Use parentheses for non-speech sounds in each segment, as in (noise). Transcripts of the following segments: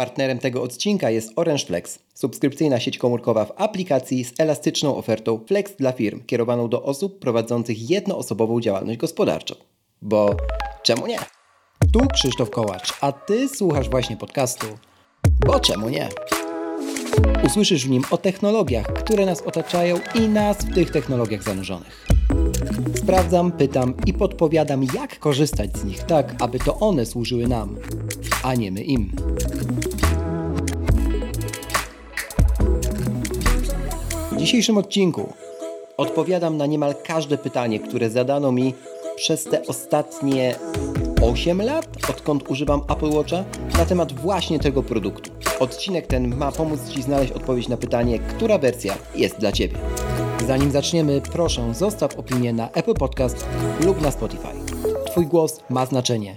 Partnerem tego odcinka jest Orange Flex, subskrypcyjna sieć komórkowa w aplikacji z elastyczną ofertą Flex dla firm, kierowaną do osób prowadzących jednoosobową działalność gospodarczą. Bo czemu nie? Tu Krzysztof Kołacz, a Ty słuchasz właśnie podcastu. Bo czemu nie? Usłyszysz w nim o technologiach, które nas otaczają i nas w tych technologiach zanurzonych. Sprawdzam, pytam i podpowiadam, jak korzystać z nich tak, aby to one służyły nam, a nie my im. Dzisiejszym odcinku odpowiadam na niemal każde pytanie, które zadano mi przez te ostatnie 8 lat, odkąd używam Apple Watcha, na temat właśnie tego produktu. Odcinek ten ma pomóc Ci znaleźć odpowiedź na pytanie, która wersja jest dla Ciebie. Zanim zaczniemy, proszę zostaw opinię na Apple Podcast lub na Spotify. Twój głos ma znaczenie.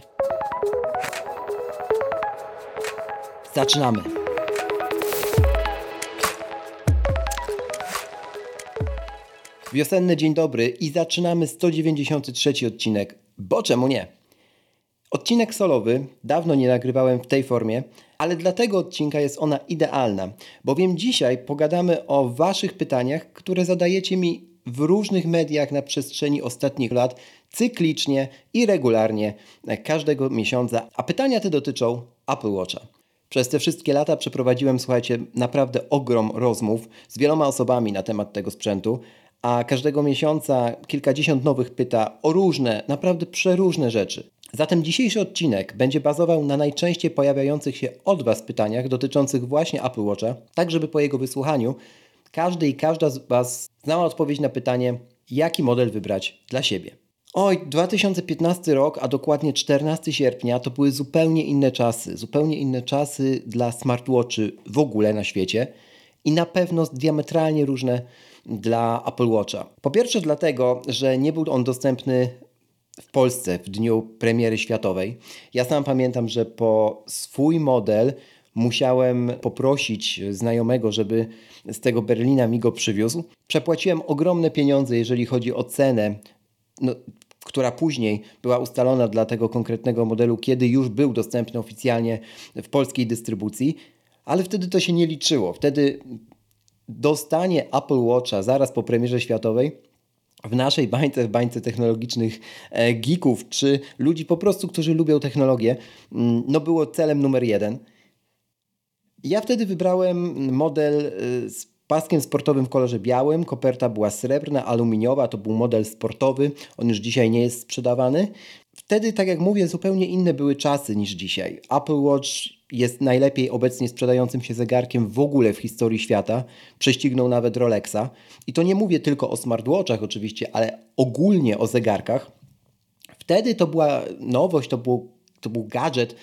Zaczynamy. Wiosenny dzień dobry i zaczynamy 193 odcinek. Bo czemu nie? Odcinek solowy, dawno nie nagrywałem w tej formie, ale dla tego odcinka jest ona idealna, bowiem dzisiaj pogadamy o Waszych pytaniach, które zadajecie mi w różnych mediach na przestrzeni ostatnich lat, cyklicznie i regularnie, każdego miesiąca, a pytania te dotyczą Apple Watcha. Przez te wszystkie lata przeprowadziłem, słuchajcie, naprawdę ogrom rozmów z wieloma osobami na temat tego sprzętu, a każdego miesiąca kilkadziesiąt nowych pyta o różne, naprawdę przeróżne rzeczy. Zatem dzisiejszy odcinek będzie bazował na najczęściej pojawiających się od Was pytaniach dotyczących właśnie Apple Watcha, tak żeby po jego wysłuchaniu każdy i każda z Was znała odpowiedź na pytanie, jaki model wybrać dla siebie. Oj, 2015 rok, a dokładnie 14 sierpnia, to były zupełnie inne czasy. Zupełnie inne czasy dla smartwatchy w ogóle na świecie i na pewno diametralnie różne dla Apple Watcha. Po pierwsze dlatego, że nie był on dostępny w Polsce w dniu premiery światowej. Ja sam pamiętam, że po swój model musiałem poprosić znajomego, żeby z tego Berlina mi go przywiózł. Przepłaciłem ogromne pieniądze, jeżeli chodzi o cenę, no, która później była ustalona dla tego konkretnego modelu, kiedy już był dostępny oficjalnie w polskiej dystrybucji, ale wtedy to się nie liczyło. Wtedy dostanie Apple Watcha zaraz po premierze światowej w naszej bańce, w bańce technologicznych e, geeków, czy ludzi po prostu, którzy lubią technologię, mm, no było celem numer jeden. Ja wtedy wybrałem model e, z paskiem sportowym w kolorze białym, koperta była srebrna, aluminiowa, to był model sportowy, on już dzisiaj nie jest sprzedawany. Wtedy, tak jak mówię, zupełnie inne były czasy niż dzisiaj. Apple Watch jest najlepiej obecnie sprzedającym się zegarkiem w ogóle w historii świata. Prześcignął nawet Rolexa. I to nie mówię tylko o smartwatchach oczywiście, ale ogólnie o zegarkach. Wtedy to była nowość, to to był gadżet,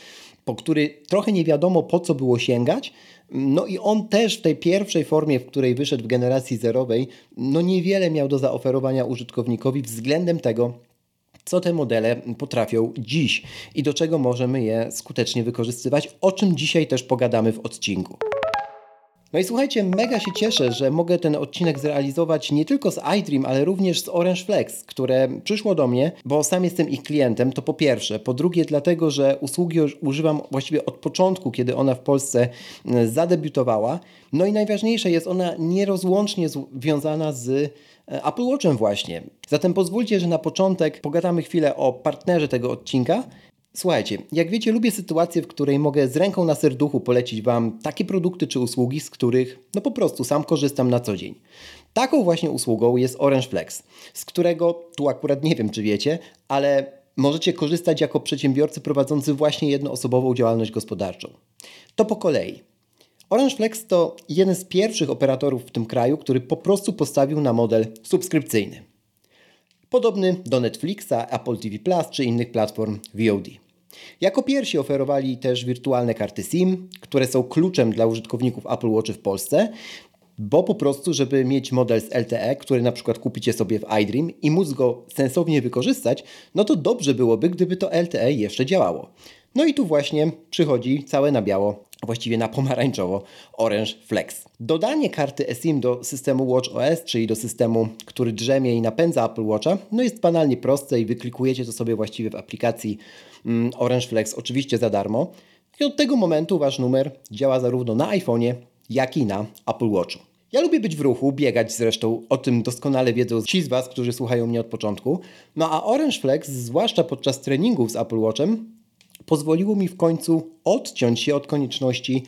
po który trochę nie wiadomo po co było sięgać. No i on też w tej pierwszej formie, w której wyszedł w generacji zerowej, no niewiele miał do zaoferowania użytkownikowi względem tego, co te modele potrafią dziś i do czego możemy je skutecznie wykorzystywać, o czym dzisiaj też pogadamy w odcinku. No i słuchajcie, mega się cieszę, że mogę ten odcinek zrealizować nie tylko z iDream, ale również z Orange Flex, które przyszło do mnie, bo sam jestem ich klientem, to po pierwsze. Po drugie, dlatego, że usługi używam właściwie od początku, kiedy ona w Polsce e, zadebiutowała. No i najważniejsze jest ona nierozłącznie związana z e, Apple Watchem właśnie. Zatem pozwólcie, że na początek pogadamy chwilę o partnerze tego odcinka, Słuchajcie, jak wiecie, lubię sytuację, w której mogę z ręką na serduchu polecić Wam takie produkty czy usługi, z których no po prostu sam korzystam na co dzień. Taką właśnie usługą jest Orange Flex, z którego tu akurat nie wiem, czy wiecie, ale możecie korzystać jako przedsiębiorcy prowadzący właśnie jednoosobową działalność gospodarczą. To po kolei. Orange Flex to jeden z pierwszych operatorów w tym kraju, który po prostu postawił na model subskrypcyjny podobny do Netflixa, Apple TV Plus czy innych platform VOD. Jako pierwsi oferowali też wirtualne karty SIM, które są kluczem dla użytkowników Apple Watch w Polsce, bo po prostu, żeby mieć model z LTE, który na przykład kupicie sobie w iDream i móc go sensownie wykorzystać, no to dobrze byłoby, gdyby to LTE jeszcze działało. No i tu właśnie przychodzi całe na biało właściwie na pomarańczowo Orange Flex. Dodanie karty eSIM do systemu Watch OS, czyli do systemu, który drzemie i napędza Apple Watcha, no jest banalnie proste i wyklikujecie to sobie właściwie w aplikacji mm, Orange Flex, oczywiście za darmo. I od tego momentu wasz numer działa zarówno na iPhone'ie, jak i na Apple Watchu. Ja lubię być w ruchu, biegać zresztą, o tym doskonale wiedzą ci z Was, którzy słuchają mnie od początku. No a Orange Flex, zwłaszcza podczas treningów z Apple Watchem, pozwoliło mi w końcu odciąć się od konieczności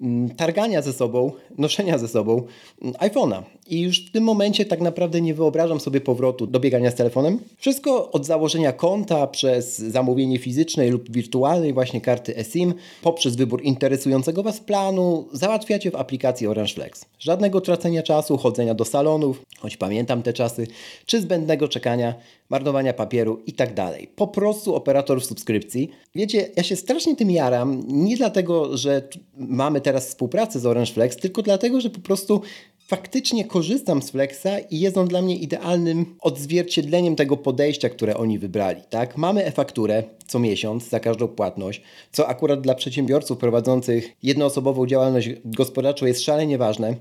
Mm, targania ze sobą, noszenia ze sobą mm, iPhone'a. I już w tym momencie tak naprawdę nie wyobrażam sobie powrotu do biegania z telefonem. Wszystko od założenia konta przez zamówienie fizycznej lub wirtualnej właśnie karty eSIM, poprzez wybór interesującego Was planu, załatwiacie w aplikacji Orange Flex. Żadnego tracenia czasu, chodzenia do salonów, choć pamiętam te czasy, czy zbędnego czekania, marnowania papieru i tak dalej. Po prostu operator w subskrypcji. Wiecie, ja się strasznie tym jaram, nie dlatego, że mamy teraz współpracę z Orange Flex, tylko dlatego, że po prostu faktycznie korzystam z Flexa i jest on dla mnie idealnym odzwierciedleniem tego podejścia, które oni wybrali. Tak? Mamy e-fakturę co miesiąc za każdą płatność, co akurat dla przedsiębiorców prowadzących jednoosobową działalność gospodarczą jest szalenie ważne.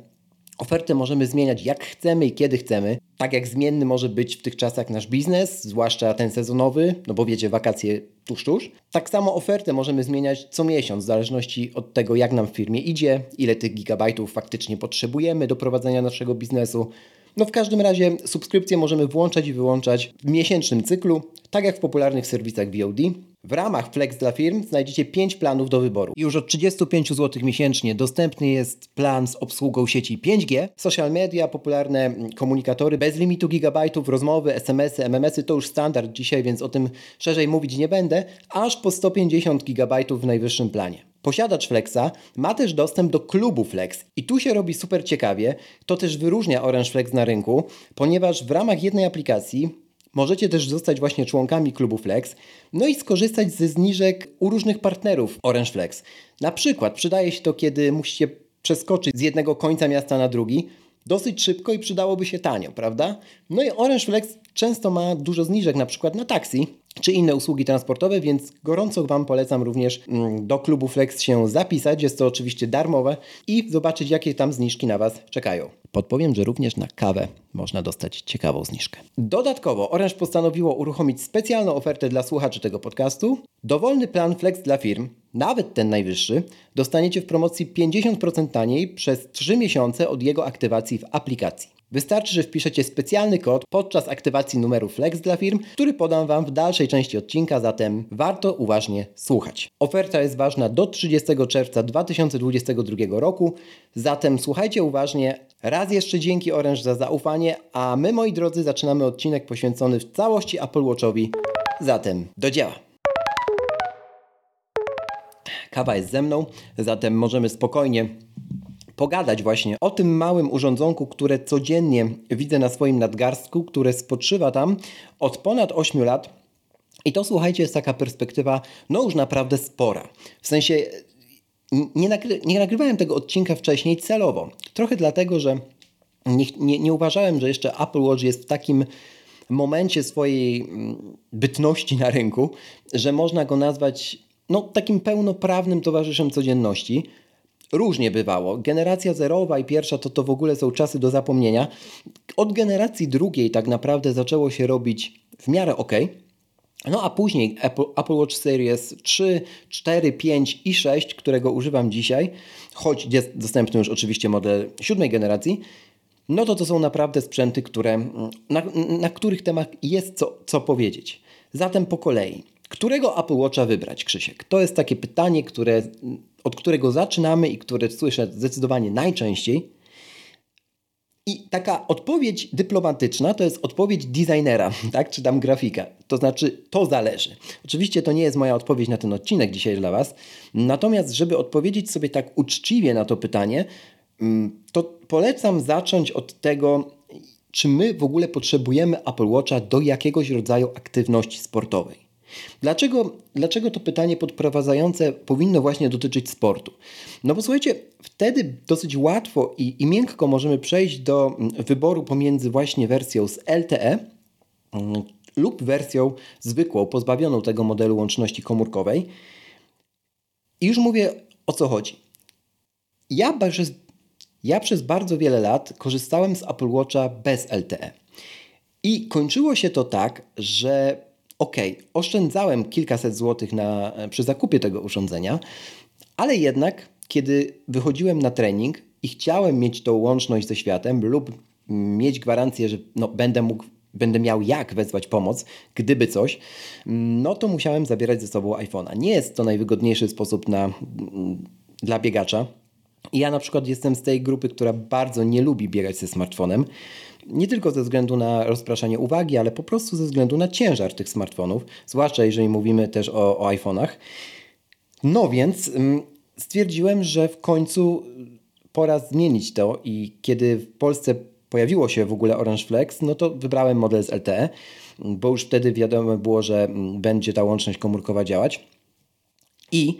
Ofertę możemy zmieniać jak chcemy i kiedy chcemy. Tak jak zmienny może być w tych czasach nasz biznes, zwłaszcza ten sezonowy, no bo wiecie, wakacje tuż, tuż. Tak samo ofertę możemy zmieniać co miesiąc, w zależności od tego, jak nam w firmie idzie, ile tych gigabajtów faktycznie potrzebujemy do prowadzenia naszego biznesu. No w każdym razie subskrypcje możemy włączać i wyłączać w miesięcznym cyklu, tak jak w popularnych serwisach VOD. W ramach Flex dla firm znajdziecie 5 planów do wyboru. Już od 35 zł miesięcznie dostępny jest plan z obsługą sieci 5G, social media, popularne komunikatory bez limitu gigabajtów, rozmowy, SMS-y, MMS-y to już standard dzisiaj, więc o tym szerzej mówić nie będę, aż po 150 gigabajtów w najwyższym planie. Posiadacz Flexa ma też dostęp do klubu Flex i tu się robi super ciekawie. To też wyróżnia Orange Flex na rynku, ponieważ w ramach jednej aplikacji Możecie też zostać właśnie członkami klubu Flex, no i skorzystać ze zniżek u różnych partnerów Orange Flex. Na przykład przydaje się to, kiedy musicie przeskoczyć z jednego końca miasta na drugi, dosyć szybko i przydałoby się tanio, prawda? No i Orange Flex często ma dużo zniżek, na przykład na taksi czy inne usługi transportowe, więc gorąco Wam polecam również mm, do klubu Flex się zapisać. Jest to oczywiście darmowe i zobaczyć, jakie tam zniżki na Was czekają. Podpowiem, że również na kawę można dostać ciekawą zniżkę. Dodatkowo Orange postanowiło uruchomić specjalną ofertę dla słuchaczy tego podcastu. Dowolny plan Flex dla firm, nawet ten najwyższy, dostaniecie w promocji 50% taniej przez 3 miesiące od jego aktywacji w aplikacji. Wystarczy, że wpiszecie specjalny kod podczas aktywacji numeru Flex dla firm, który podam Wam w dalszej części odcinka, zatem warto uważnie słuchać. Oferta jest ważna do 30 czerwca 2022 roku, zatem słuchajcie uważnie. Raz jeszcze dzięki Orange za zaufanie, a my moi drodzy zaczynamy odcinek poświęcony w całości Apple Watchowi. Zatem do dzieła. Kawa jest ze mną, zatem możemy spokojnie pogadać właśnie o tym małym urządzonku, które codziennie widzę na swoim nadgarstku, które spoczywa tam od ponad 8 lat. I to słuchajcie, jest taka perspektywa, no już naprawdę spora. W sensie nie, nagry nie nagrywałem tego odcinka wcześniej celowo. Trochę dlatego, że nie, nie, nie uważałem, że jeszcze Apple Watch jest w takim momencie swojej mm, bytności na rynku, że można go nazwać no, takim pełnoprawnym towarzyszem codzienności. Różnie bywało. Generacja zerowa i pierwsza to, to w ogóle są czasy do zapomnienia. Od generacji drugiej tak naprawdę zaczęło się robić w miarę ok. No a później Apple, Apple Watch Series 3, 4, 5 i 6, którego używam dzisiaj, choć jest dostępny już oczywiście model siódmej generacji, no to to są naprawdę sprzęty, które, na, na których temat jest co, co powiedzieć. Zatem po kolei. Którego Apple Watcha wybrać, Krzysiek? To jest takie pytanie, które od którego zaczynamy i które słyszę zdecydowanie najczęściej. I taka odpowiedź dyplomatyczna to jest odpowiedź designera, (laughs) tak, czy tam grafika. To znaczy, to zależy. Oczywiście to nie jest moja odpowiedź na ten odcinek dzisiaj dla Was. Natomiast, żeby odpowiedzieć sobie tak uczciwie na to pytanie, mm, to polecam zacząć od tego, czy my w ogóle potrzebujemy Apple Watcha do jakiegoś rodzaju aktywności sportowej. Dlaczego, dlaczego to pytanie podprowadzające powinno właśnie dotyczyć sportu? No bo słuchajcie, wtedy dosyć łatwo i, i miękko możemy przejść do mm, wyboru pomiędzy właśnie wersją z LTE mm, lub wersją zwykłą, pozbawioną tego modelu łączności komórkowej. I już mówię o co chodzi. Ja przez, ja przez bardzo wiele lat korzystałem z Apple Watcha bez LTE. I kończyło się to tak, że ok, oszczędzałem kilkaset złotych na, przy zakupie tego urządzenia, Ale jednak, kiedy wychodziłem na trening i chciałem mieć tą łączność ze światem lub mieć gwarancję, że no, będę mógł będę miał jak wezwać pomoc, gdyby coś, no to musiałem zabierać ze sobą iPhone'a. Nie jest to najwygodniejszy sposób na, dla biegacza. Ja na przykład jestem z tej grupy, która bardzo nie lubi biegać ze smartfonem. Nie tylko ze względu na rozpraszanie uwagi, ale po prostu ze względu na ciężar tych smartfonów, zwłaszcza jeżeli mówimy też o, o iPhone'ach. No więc mm, stwierdziłem, że w końcu pora zmienić to i kiedy w Polsce pojawiło się w ogóle Orange Flex, no to wybrałem model z LTE, bo już wtedy wiadomo było, że mm, będzie ta łączność komórkowa działać. I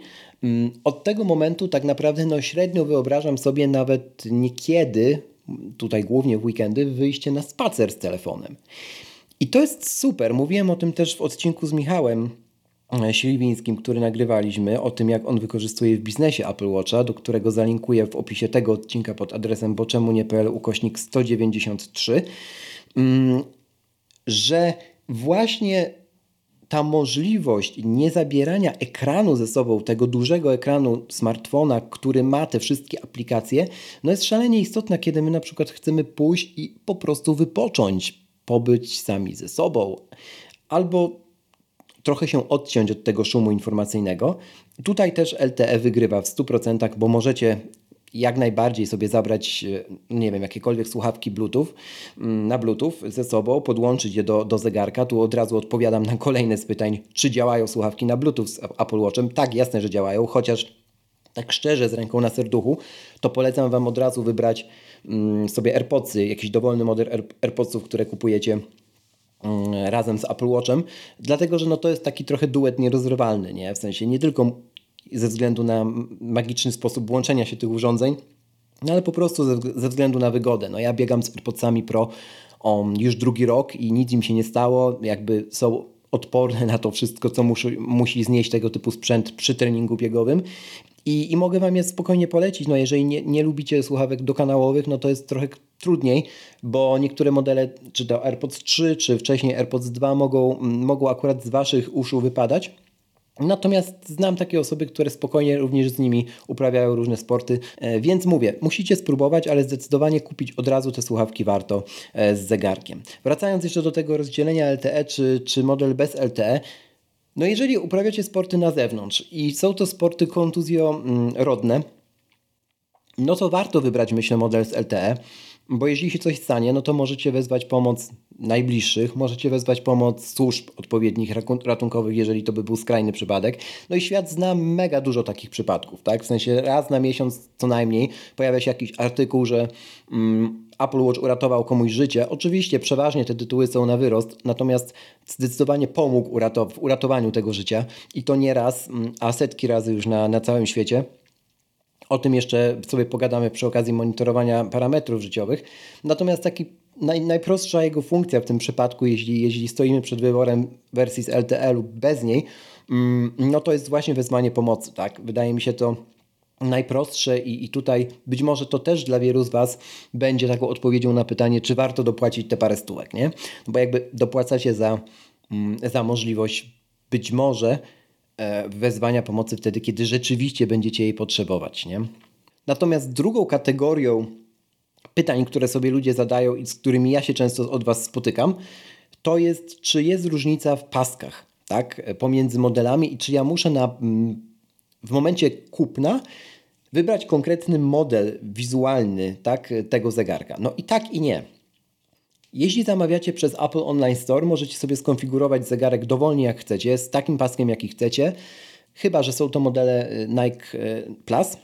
od tego momentu tak naprawdę no średnio wyobrażam sobie nawet niekiedy, tutaj głównie w weekendy, wyjście na spacer z telefonem. I to jest super. Mówiłem o tym też w odcinku z Michałem E, Śliwińskim, który nagrywaliśmy, o tym jak on wykorzystuje w biznesie Apple Watcha, do którego zalinkuję w opisie tego odcinka pod adresem boczemunie.pl ukośnik 193, mm, że właśnie ta możliwość niezabierania ekranu ze sobą, tego dużego ekranu smartfona, który ma te wszystkie aplikacje, no jest szalenie istotna, kiedy my na przykład chcemy pójść i po prostu wypocząć, pobyć sami ze sobą, albo trochę się odciąć od tego szumu informacyjnego. Tutaj też LTE wygrywa w 100%, bo możecie jak najbardziej sobie zabrać, e, nie wiem, jakiekolwiek słuchawki Bluetooth mm, na Bluetooth ze sobą, podłączyć je do, do zegarka. Tu od razu odpowiadam na kolejne z pytań, czy działają słuchawki na Bluetooth z Apple Watchem. Tak, jasne, że działają, chociaż tak szczerze, z ręką na serduchu, to polecam Wam od razu wybrać mm, sobie AirPodsy, jakiś dowolny model AirPodsów, które kupujecie Mm, razem z Apple Watchem, dlatego że no to jest taki trochę duet nierozrywalny, nie? w sensie nie tylko ze względu na magiczny sposób łączenia się tych urządzeń, no ale po prostu ze, ze względu na wygodę. No ja biegam z AirPodsami Pro um, już drugi rok i nic im się nie stało, jakby są odporne na to wszystko, co musi, musi znieść tego typu sprzęt przy treningu biegowym i, I mogę Wam je spokojnie polecić. No jeżeli nie, nie lubicie słuchawek dokanałowych, no to jest trochę trudniej, bo niektóre modele, czy to AirPods 3, czy wcześniej AirPods 2 mogą, mogą akurat z Waszych uszu wypadać. Natomiast znam takie osoby, które spokojnie również z nimi uprawiają różne sporty, e, więc mówię, musicie spróbować, ale zdecydowanie kupić od razu te słuchawki warto e, z zegarkiem. Wracając jeszcze do tego rozdzielenia LTE czy, czy model bez LTE, no jeżeli uprawiacie sporty na zewnątrz i są to sporty kontuzjorodne, no to warto wybrać, myślę, model z LTE, bo jeśli się coś stanie, no to możecie wezwać pomoc najbliższych, możecie wezwać pomoc służb odpowiednich ratunkowych, jeżeli to by był skrajny przypadek. No i świat zna mega dużo takich przypadków, tak? W sensie raz na miesiąc co najmniej pojawia się jakiś artykuł, że mm, Apple Watch uratował komuś życie. Oczywiście przeważnie te tytuły są na wyrost, natomiast zdecydowanie pomógł w uratowaniu tego życia i to nie raz, mm, a setki razy już na, na całym świecie. O tym jeszcze sobie pogadamy przy okazji monitorowania parametrów życiowych. Natomiast taki naj, najprostsza jego funkcja w tym przypadku, jeśli, jeśli stoimy przed wyborem wersji z LTE lub bez niej, mm, no to jest właśnie wezwanie pomocy. Tak? Wydaje mi się to najprostsze i, i tutaj być może to też dla wielu z Was będzie taką odpowiedzią na pytanie, czy warto dopłacić te parę stówek, nie? Bo jakby dopłacacie za, mm, za możliwość być może wezwania pomocy wtedy, kiedy rzeczywiście będziecie jej potrzebować, nie? Natomiast drugą kategorią pytań, które sobie ludzie zadają i z którymi ja się często od Was spotykam, to jest, czy jest różnica w paskach, tak, pomiędzy modelami i czy ja muszę na mm, w momencie kupna wybrać konkretny model wizualny tak, tego zegarka. No i tak i nie. Jeśli zamawiacie przez Apple Online Store, możecie sobie skonfigurować zegarek dowolnie jak chcecie, z takim paskiem jaki chcecie, chyba że są to modele y, Nike y, Plus.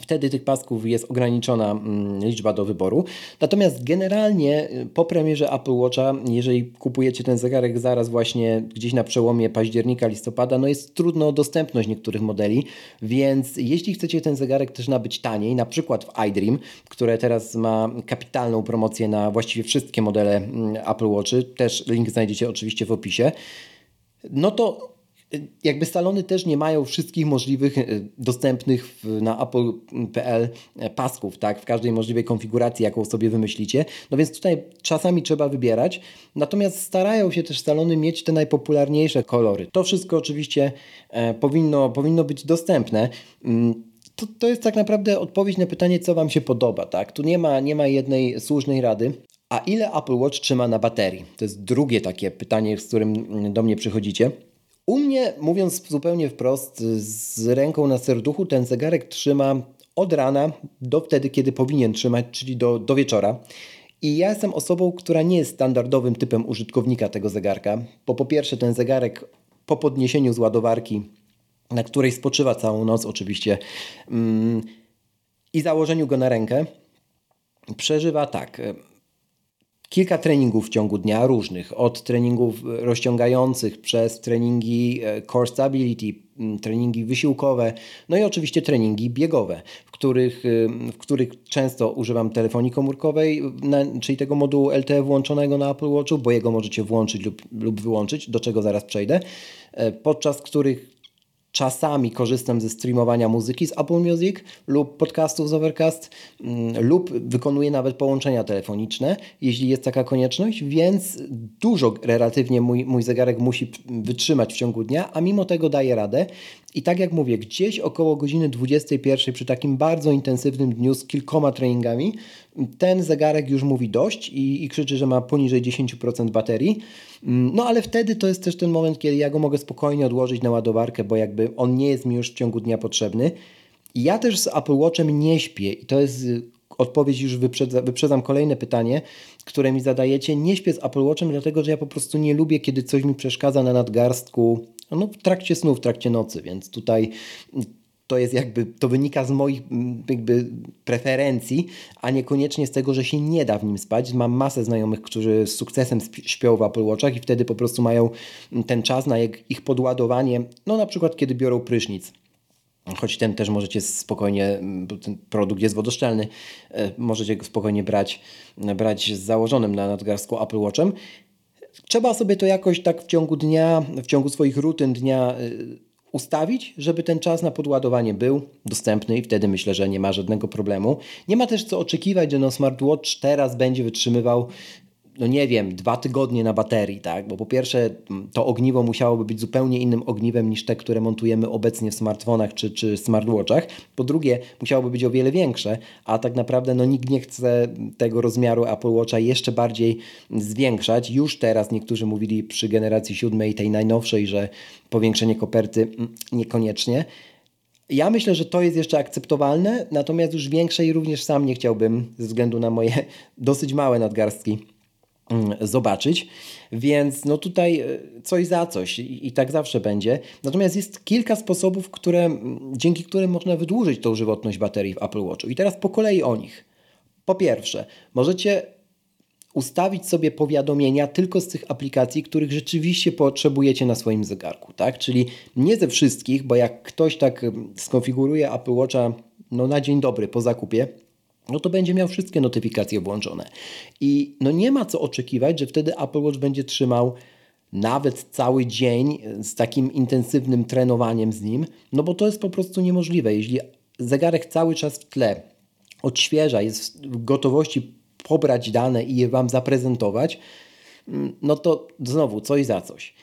Wtedy tych pasków jest ograniczona mm, liczba do wyboru. Natomiast generalnie y, po premierze Apple Watcha, jeżeli kupujecie ten zegarek zaraz właśnie gdzieś na przełomie października, listopada, no jest trudno dostępność niektórych modeli, więc jeśli chcecie ten zegarek też nabyć taniej, na przykład w iDream, które teraz ma kapitalną promocję na właściwie wszystkie modele mm, Apple Watchy, też link znajdziecie oczywiście w opisie, no to jakby salony też nie mają wszystkich możliwych dostępnych na apple.pl pasków, tak, w każdej możliwej konfiguracji, jaką sobie wymyślicie. No więc tutaj czasami trzeba wybierać. Natomiast starają się też salony mieć te najpopularniejsze kolory. To wszystko oczywiście powinno, powinno być dostępne. Mm, to, to jest tak naprawdę odpowiedź na pytanie, co Wam się podoba. Tak? Tu nie ma, nie ma jednej słusznej rady. A ile Apple Watch trzyma na baterii? To jest drugie takie pytanie, z którym do mnie przychodzicie. U mnie, mówiąc zupełnie wprost, z ręką na serduchu, ten zegarek trzyma od rana do wtedy, kiedy powinien trzymać, czyli do, do wieczora. I ja jestem osobą, która nie jest standardowym typem użytkownika tego zegarka, bo po pierwsze ten zegarek po podniesieniu z ładowarki na której spoczywa całą noc oczywiście mm, i założeniu go na rękę, przeżywa tak. E, kilka treningów w ciągu dnia różnych, od treningów rozciągających przez treningi e, core stability, treningi wysiłkowe, no i oczywiście treningi biegowe, w których, e, w których często używam telefonii komórkowej, czyli tego modułu LTE włączonego na Apple Watchu, bo jego możecie włączyć lub, lub wyłączyć, do czego zaraz przejdę, podczas których Czasami korzystam ze streamowania muzyki z Apple Music lub podcastów z Overcast mm, lub wykonuję nawet połączenia telefoniczne, jeśli jest taka konieczność, więc dużo relatywnie mój, mój zegarek musi wytrzymać w ciągu dnia, a mimo tego daje radę. I tak jak mówię, gdzieś około godziny 21 przy takim bardzo intensywnym dniu z kilkoma treningami, ten zegarek już mówi dość i, i krzyczy, że ma poniżej 10% baterii. Mm, no ale wtedy to jest też ten moment, kiedy ja go mogę spokojnie odłożyć na ładowarkę, bo jakby on nie jest mi już w ciągu dnia potrzebny. I ja też z Apple Watchem nie śpię i to jest y, odpowiedź już wyprzedza, wyprzedzam kolejne pytanie, które mi zadajecie. Nie śpię z Apple Watchem, dlatego że ja po prostu nie lubię, kiedy coś mi przeszkadza na nadgarstku no, w trakcie snu, w trakcie nocy, więc tutaj to jest jakby, to wynika z moich jakby preferencji, a niekoniecznie z tego, że się nie da w nim spać. Mam masę znajomych, którzy z sukcesem śpią w Apple Watchach i wtedy po prostu mają ten czas na ich podładowanie, no na przykład kiedy biorą prysznic. Choć ten też możecie spokojnie, bo ten produkt jest wodoszczelny, e, możecie go spokojnie brać, brać z założonym na nadgarstku Apple Watchem. Trzeba sobie to jakoś tak w ciągu dnia, w ciągu swoich rutyn dnia e, ustawić, żeby ten czas na podładowanie był dostępny i wtedy myślę, że nie ma żadnego problemu. Nie ma też co oczekiwać, że no smartwatch teraz będzie wytrzymywał no nie wiem, dwa tygodnie na baterii, tak? Bo po pierwsze, to ogniwo musiałoby być zupełnie innym ogniwem niż te, które montujemy obecnie w smartfonach czy, czy smartwatchach. Po drugie, musiałoby być o wiele większe, a tak naprawdę no, nikt nie chce tego rozmiaru Apple Watcha jeszcze bardziej zwiększać. Już teraz niektórzy mówili przy generacji siódmej, tej najnowszej, że powiększenie koperty niekoniecznie. Ja myślę, że to jest jeszcze akceptowalne, natomiast już większej również sam nie chciałbym ze względu na moje (laughs) dosyć małe nadgarstki zobaczyć, więc no tutaj e, coś za coś i, i, tak zawsze będzie. Natomiast jest kilka sposobów, które, dzięki którym można wydłużyć tą żywotność baterii w Apple Watchu. I teraz po kolei o nich. Po pierwsze, możecie ustawić sobie powiadomienia tylko z tych aplikacji, których rzeczywiście potrzebujecie na swoim zegarku, tak? Czyli nie ze wszystkich, bo jak ktoś tak skonfiguruje Apple Watcha no na dzień dobry po zakupie, no to będzie miał wszystkie notyfikacje włączone. I no nie ma co oczekiwać, że wtedy Apple Watch będzie trzymał nawet cały dzień z takim intensywnym trenowaniem z nim, no bo to jest po prostu niemożliwe. Jeśli zegarek cały czas w tle odświeża, jest w gotowości pobrać dane i je Wam zaprezentować, mm, no to znowu coś za coś.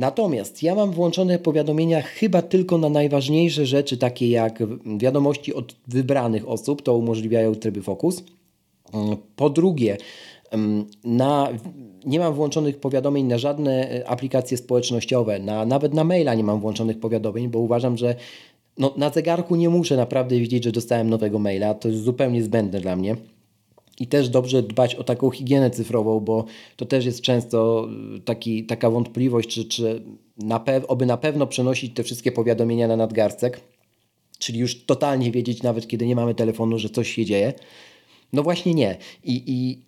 Natomiast ja mam włączone powiadomienia chyba tylko na najważniejsze rzeczy, takie jak wiadomości od wybranych osób, to umożliwiają tryby Focus. Po drugie, na, nie mam włączonych powiadomień na żadne e, aplikacje społecznościowe, na, nawet na maila nie mam włączonych powiadomień, bo uważam, że no, na zegarku nie muszę naprawdę widzieć, że dostałem nowego maila. To jest zupełnie zbędne dla mnie. I też dobrze dbać o taką higienę cyfrową, bo to też jest często y, taki, taka wątpliwość, czy, czy na oby na pewno przenosić te wszystkie powiadomienia na nadgarstek, czyli już totalnie wiedzieć, nawet kiedy nie mamy telefonu, że coś się dzieje. No właśnie nie. I, i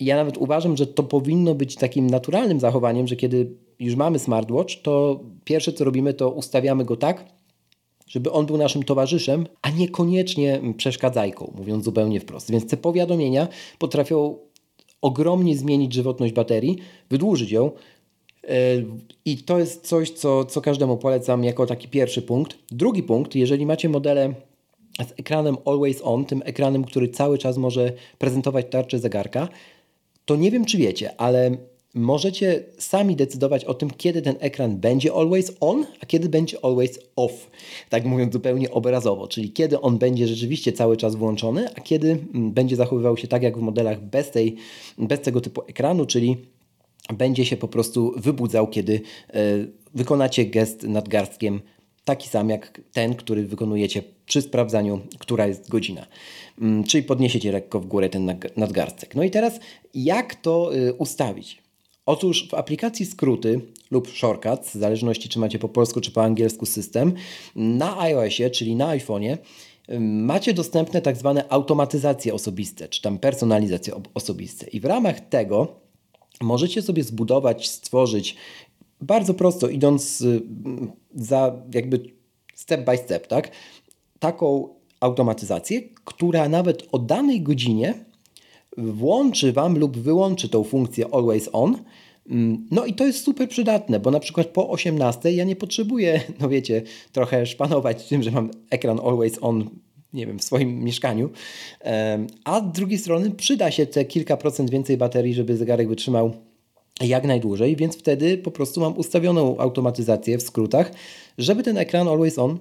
ja nawet uważam, że to powinno być takim naturalnym zachowaniem, że kiedy już mamy smartwatch, to pierwsze co robimy, to ustawiamy go tak, żeby on był naszym towarzyszem, a niekoniecznie przeszkadzajką, mówiąc zupełnie wprost. Więc te powiadomienia potrafią ogromnie zmienić żywotność baterii, wydłużyć ją, I to jest coś, co, co każdemu polecam jako taki pierwszy punkt. Drugi punkt, jeżeli macie modele z ekranem Always On, tym ekranem, który cały czas może prezentować tarczę zegarka, to nie wiem, czy wiecie, ale możecie sami decydować o tym, kiedy ten ekran będzie always on, a kiedy będzie always off. Tak mówiąc zupełnie obrazowo, czyli kiedy on będzie rzeczywiście cały czas włączony, a kiedy mm, będzie zachowywał się tak jak w modelach bez, tej, bez tego typu ekranu, czyli będzie się po prostu wybudzał, kiedy e, wykonacie gest nadgarstkiem taki sam jak ten, który wykonujecie przy sprawdzaniu, która jest godzina. Mm, czyli podniesiecie lekko w górę ten nadgarstek. No i teraz jak to y, ustawić? Otóż w aplikacji skróty lub shortcuts, w zależności czy macie po polsku czy po angielsku system, na iOSie, czyli na iPhone'ie, macie dostępne tak zwane automatyzacje osobiste, czy tam personalizacje osobiste. I w ramach tego możecie sobie zbudować, stworzyć bardzo prosto, idąc y, za jakby step by step, tak? Taką automatyzację, która nawet o danej godzinie włączy Wam lub wyłączy tą funkcję Always On. Mm, no i to jest super przydatne, bo na przykład po 18 ja nie potrzebuję, (laughs) no wiecie, trochę szpanować tym, że mam ekran Always On nie wiem, w swoim mieszkaniu. A z drugiej strony przyda się te kilka procent więcej baterii, żeby zegarek wytrzymał jak najdłużej, więc wtedy po prostu mam ustawioną automatyzację w skrótach, żeby ten ekran Always On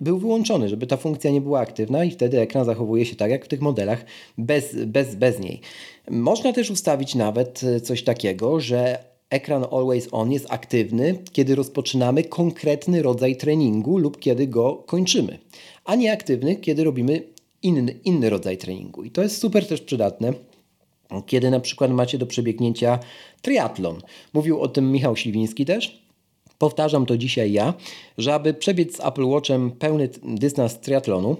był wyłączony, żeby ta funkcja nie była aktywna i wtedy ekran zachowuje się tak jak w tych modelach bez, bez, bez niej. Można też ustawić nawet e, coś takiego, że ekran Always On jest aktywny, kiedy rozpoczynamy konkretny rodzaj treningu lub kiedy go kończymy, a nie aktywny, kiedy robimy inny, inny rodzaj treningu. I to jest super też przydatne kiedy na przykład macie do przebiegnięcia triatlon. Mówił o tym Michał Śliwiński też. Powtarzam to dzisiaj ja, że aby przebiec z Apple Watchem pełny dystans triatlonu,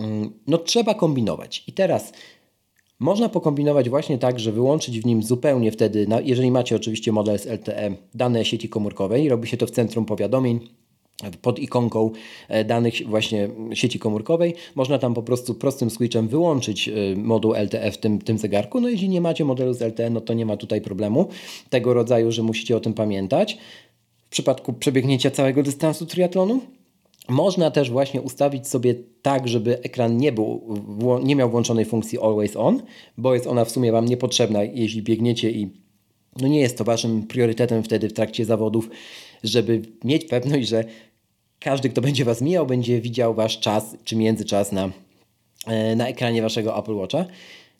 mm, no trzeba kombinować. I teraz można pokombinować właśnie tak, że wyłączyć w nim zupełnie wtedy, jeżeli macie oczywiście model z LTE, dane sieci komórkowej, robi się to w centrum powiadomień, pod ikonką e, danych właśnie sieci komórkowej. Można tam po prostu prostym switchem wyłączyć e, moduł LTE w tym, tym zegarku. No jeśli nie macie modelu z LTE, no to nie ma tutaj problemu tego rodzaju, że musicie o tym pamiętać. Przypadku przebiegnięcia całego dystansu triatlonu można też właśnie ustawić sobie tak, żeby ekran nie, był, nie miał włączonej funkcji Always On, bo jest ona w sumie Wam niepotrzebna, jeśli biegniecie i no nie jest to Waszym priorytetem wtedy w trakcie zawodów żeby mieć pewność, że każdy, kto będzie Was mijał, będzie widział Wasz czas czy międzyczas na, e, na ekranie Waszego Apple Watcha.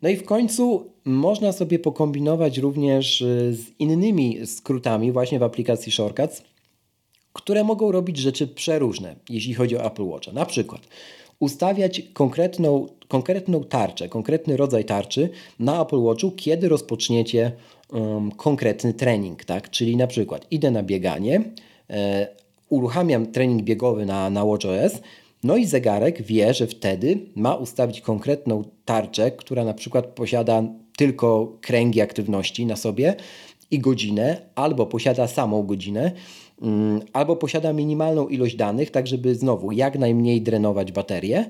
No i w końcu można sobie pokombinować również e, z innymi skrótami właśnie w aplikacji Shortcuts, które mogą robić rzeczy przeróżne, jeśli chodzi o Apple Watcha. Na przykład ustawiać konkretną, konkretną tarczę, konkretny rodzaj tarczy na Apple Watchu, kiedy rozpoczniecie um, konkretny trening, tak? Czyli na przykład idę na bieganie, e, uruchamiam trening biegowy na, na WatchOS, no i zegarek wie, że wtedy ma ustawić konkretną tarczę, która na przykład posiada tylko kręgi aktywności na sobie i godzinę, albo posiada samą godzinę, um, albo posiada minimalną ilość danych, tak żeby znowu jak najmniej drenować baterię.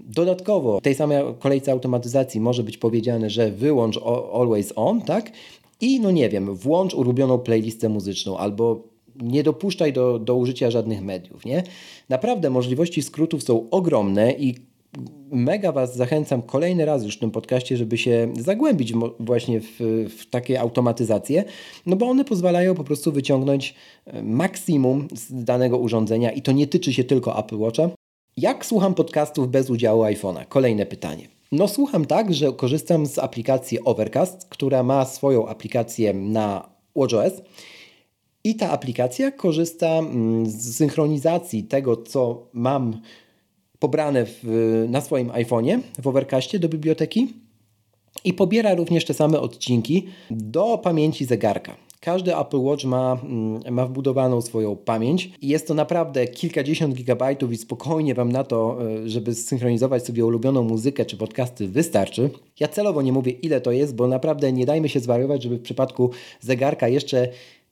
Dodatkowo w tej samej kolejce automatyzacji może być powiedziane, że wyłącz always on, tak? I no nie wiem, włącz ulubioną playlistę muzyczną albo nie dopuszczaj do, do użycia żadnych mediów. Nie? Naprawdę możliwości skrótów są ogromne i mega Was zachęcam kolejny raz już w tym podcaście, żeby się zagłębić właśnie w, w takie automatyzacje, no bo one pozwalają po prostu wyciągnąć e, maksimum z danego urządzenia i to nie tyczy się tylko Apple Watcha. Jak słucham podcastów bez udziału iPhone'a? Kolejne pytanie. No słucham tak, że korzystam z aplikacji Overcast, która ma swoją aplikację na WatchOS i ta aplikacja korzysta mm, z synchronizacji tego, co mam pobrane w, na swoim iPhone'ie w Overcastie do biblioteki i pobiera również te same odcinki do pamięci zegarka. Każdy Apple Watch ma, mm, ma wbudowaną swoją pamięć i jest to naprawdę kilkadziesiąt gigabajtów i spokojnie Wam na to, e, żeby zsynchronizować sobie ulubioną muzykę czy podcasty wystarczy. Ja celowo nie mówię ile to jest, bo naprawdę nie dajmy się zwariować, żeby w przypadku zegarka jeszcze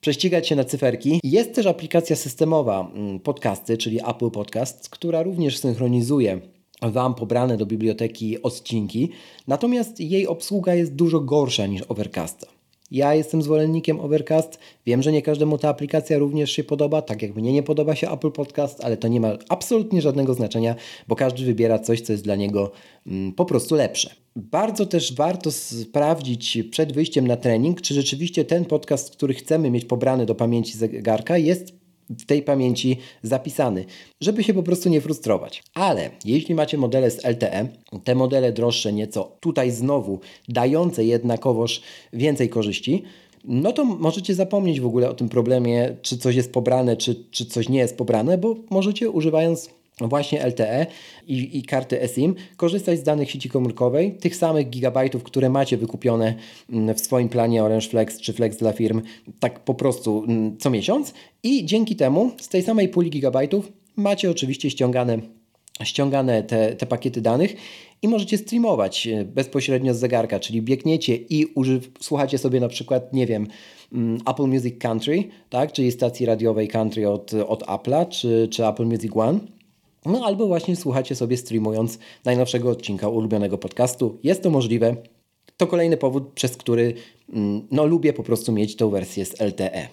prześcigać się na cyferki. Jest też aplikacja systemowa mm, podcasty, czyli Apple Podcast, która również synchronizuje Wam pobrane do biblioteki odcinki, natomiast jej obsługa jest dużo gorsza niż Overcasta. Ja jestem zwolennikiem Overcast. Wiem, że nie każdemu ta aplikacja również się podoba, tak jak mnie nie podoba się Apple Podcast, ale to nie ma absolutnie żadnego znaczenia, bo każdy wybiera coś, co jest dla niego mm, po prostu lepsze. Bardzo też warto sprawdzić przed wyjściem na trening, czy rzeczywiście ten podcast, który chcemy mieć pobrany do pamięci zegarka, jest w tej pamięci zapisany, żeby się po prostu nie frustrować. Ale jeśli macie modele z LTE, te modele droższe nieco, tutaj znowu dające jednakowoż więcej korzyści, no to możecie zapomnieć w ogóle o tym problemie, czy coś jest pobrane, czy, czy coś nie jest pobrane, bo możecie używając właśnie LTE i, i, karty eSIM, korzystać z danych sieci komórkowej, tych samych gigabajtów, które macie wykupione mm, w swoim planie Orange Flex czy Flex dla firm, tak po prostu mm, co miesiąc. I dzięki temu z tej samej puli gigabajtów macie oczywiście ściągane, ściągane te, te pakiety danych i możecie streamować e, bezpośrednio z zegarka, czyli biegniecie i używ, słuchacie sobie na przykład, nie wiem, mm, Apple Music Country, tak, czyli stacji radiowej country od, od Apple'a, czy, czy Apple Music One no albo właśnie słuchacie sobie streamując najnowszego odcinka ulubionego podcastu. Jest to możliwe. To kolejny powód, przez który mm, no, lubię po prostu mieć tą wersję z LTE.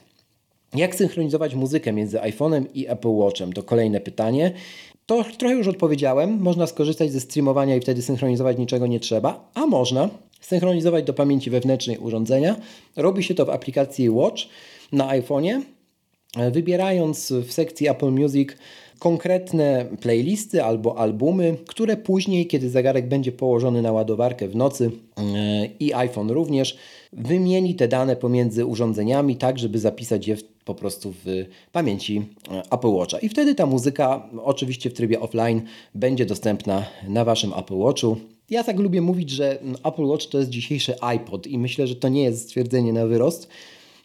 Jak synchronizować muzykę między iPhone'em i Apple Watchem? To kolejne pytanie. To trochę już odpowiedziałem. Można skorzystać ze streamowania i wtedy synchronizować niczego nie trzeba, a można synchronizować do pamięci wewnętrznej urządzenia. Robi się to w aplikacji Watch na iPhone'ie. Wybierając w sekcji Apple Music konkretne playlisty albo albumy, które później, kiedy zegarek będzie położony na ładowarkę w nocy e, i iPhone również, wymieni te dane pomiędzy urządzeniami, tak żeby zapisać je po prostu w pamięci e, Apple Watcha. I wtedy ta muzyka, oczywiście w trybie offline, będzie dostępna na Waszym Apple Watchu. Ja tak lubię mówić, że Apple Watch to jest dzisiejszy iPod i myślę, że to nie jest stwierdzenie na wyrost,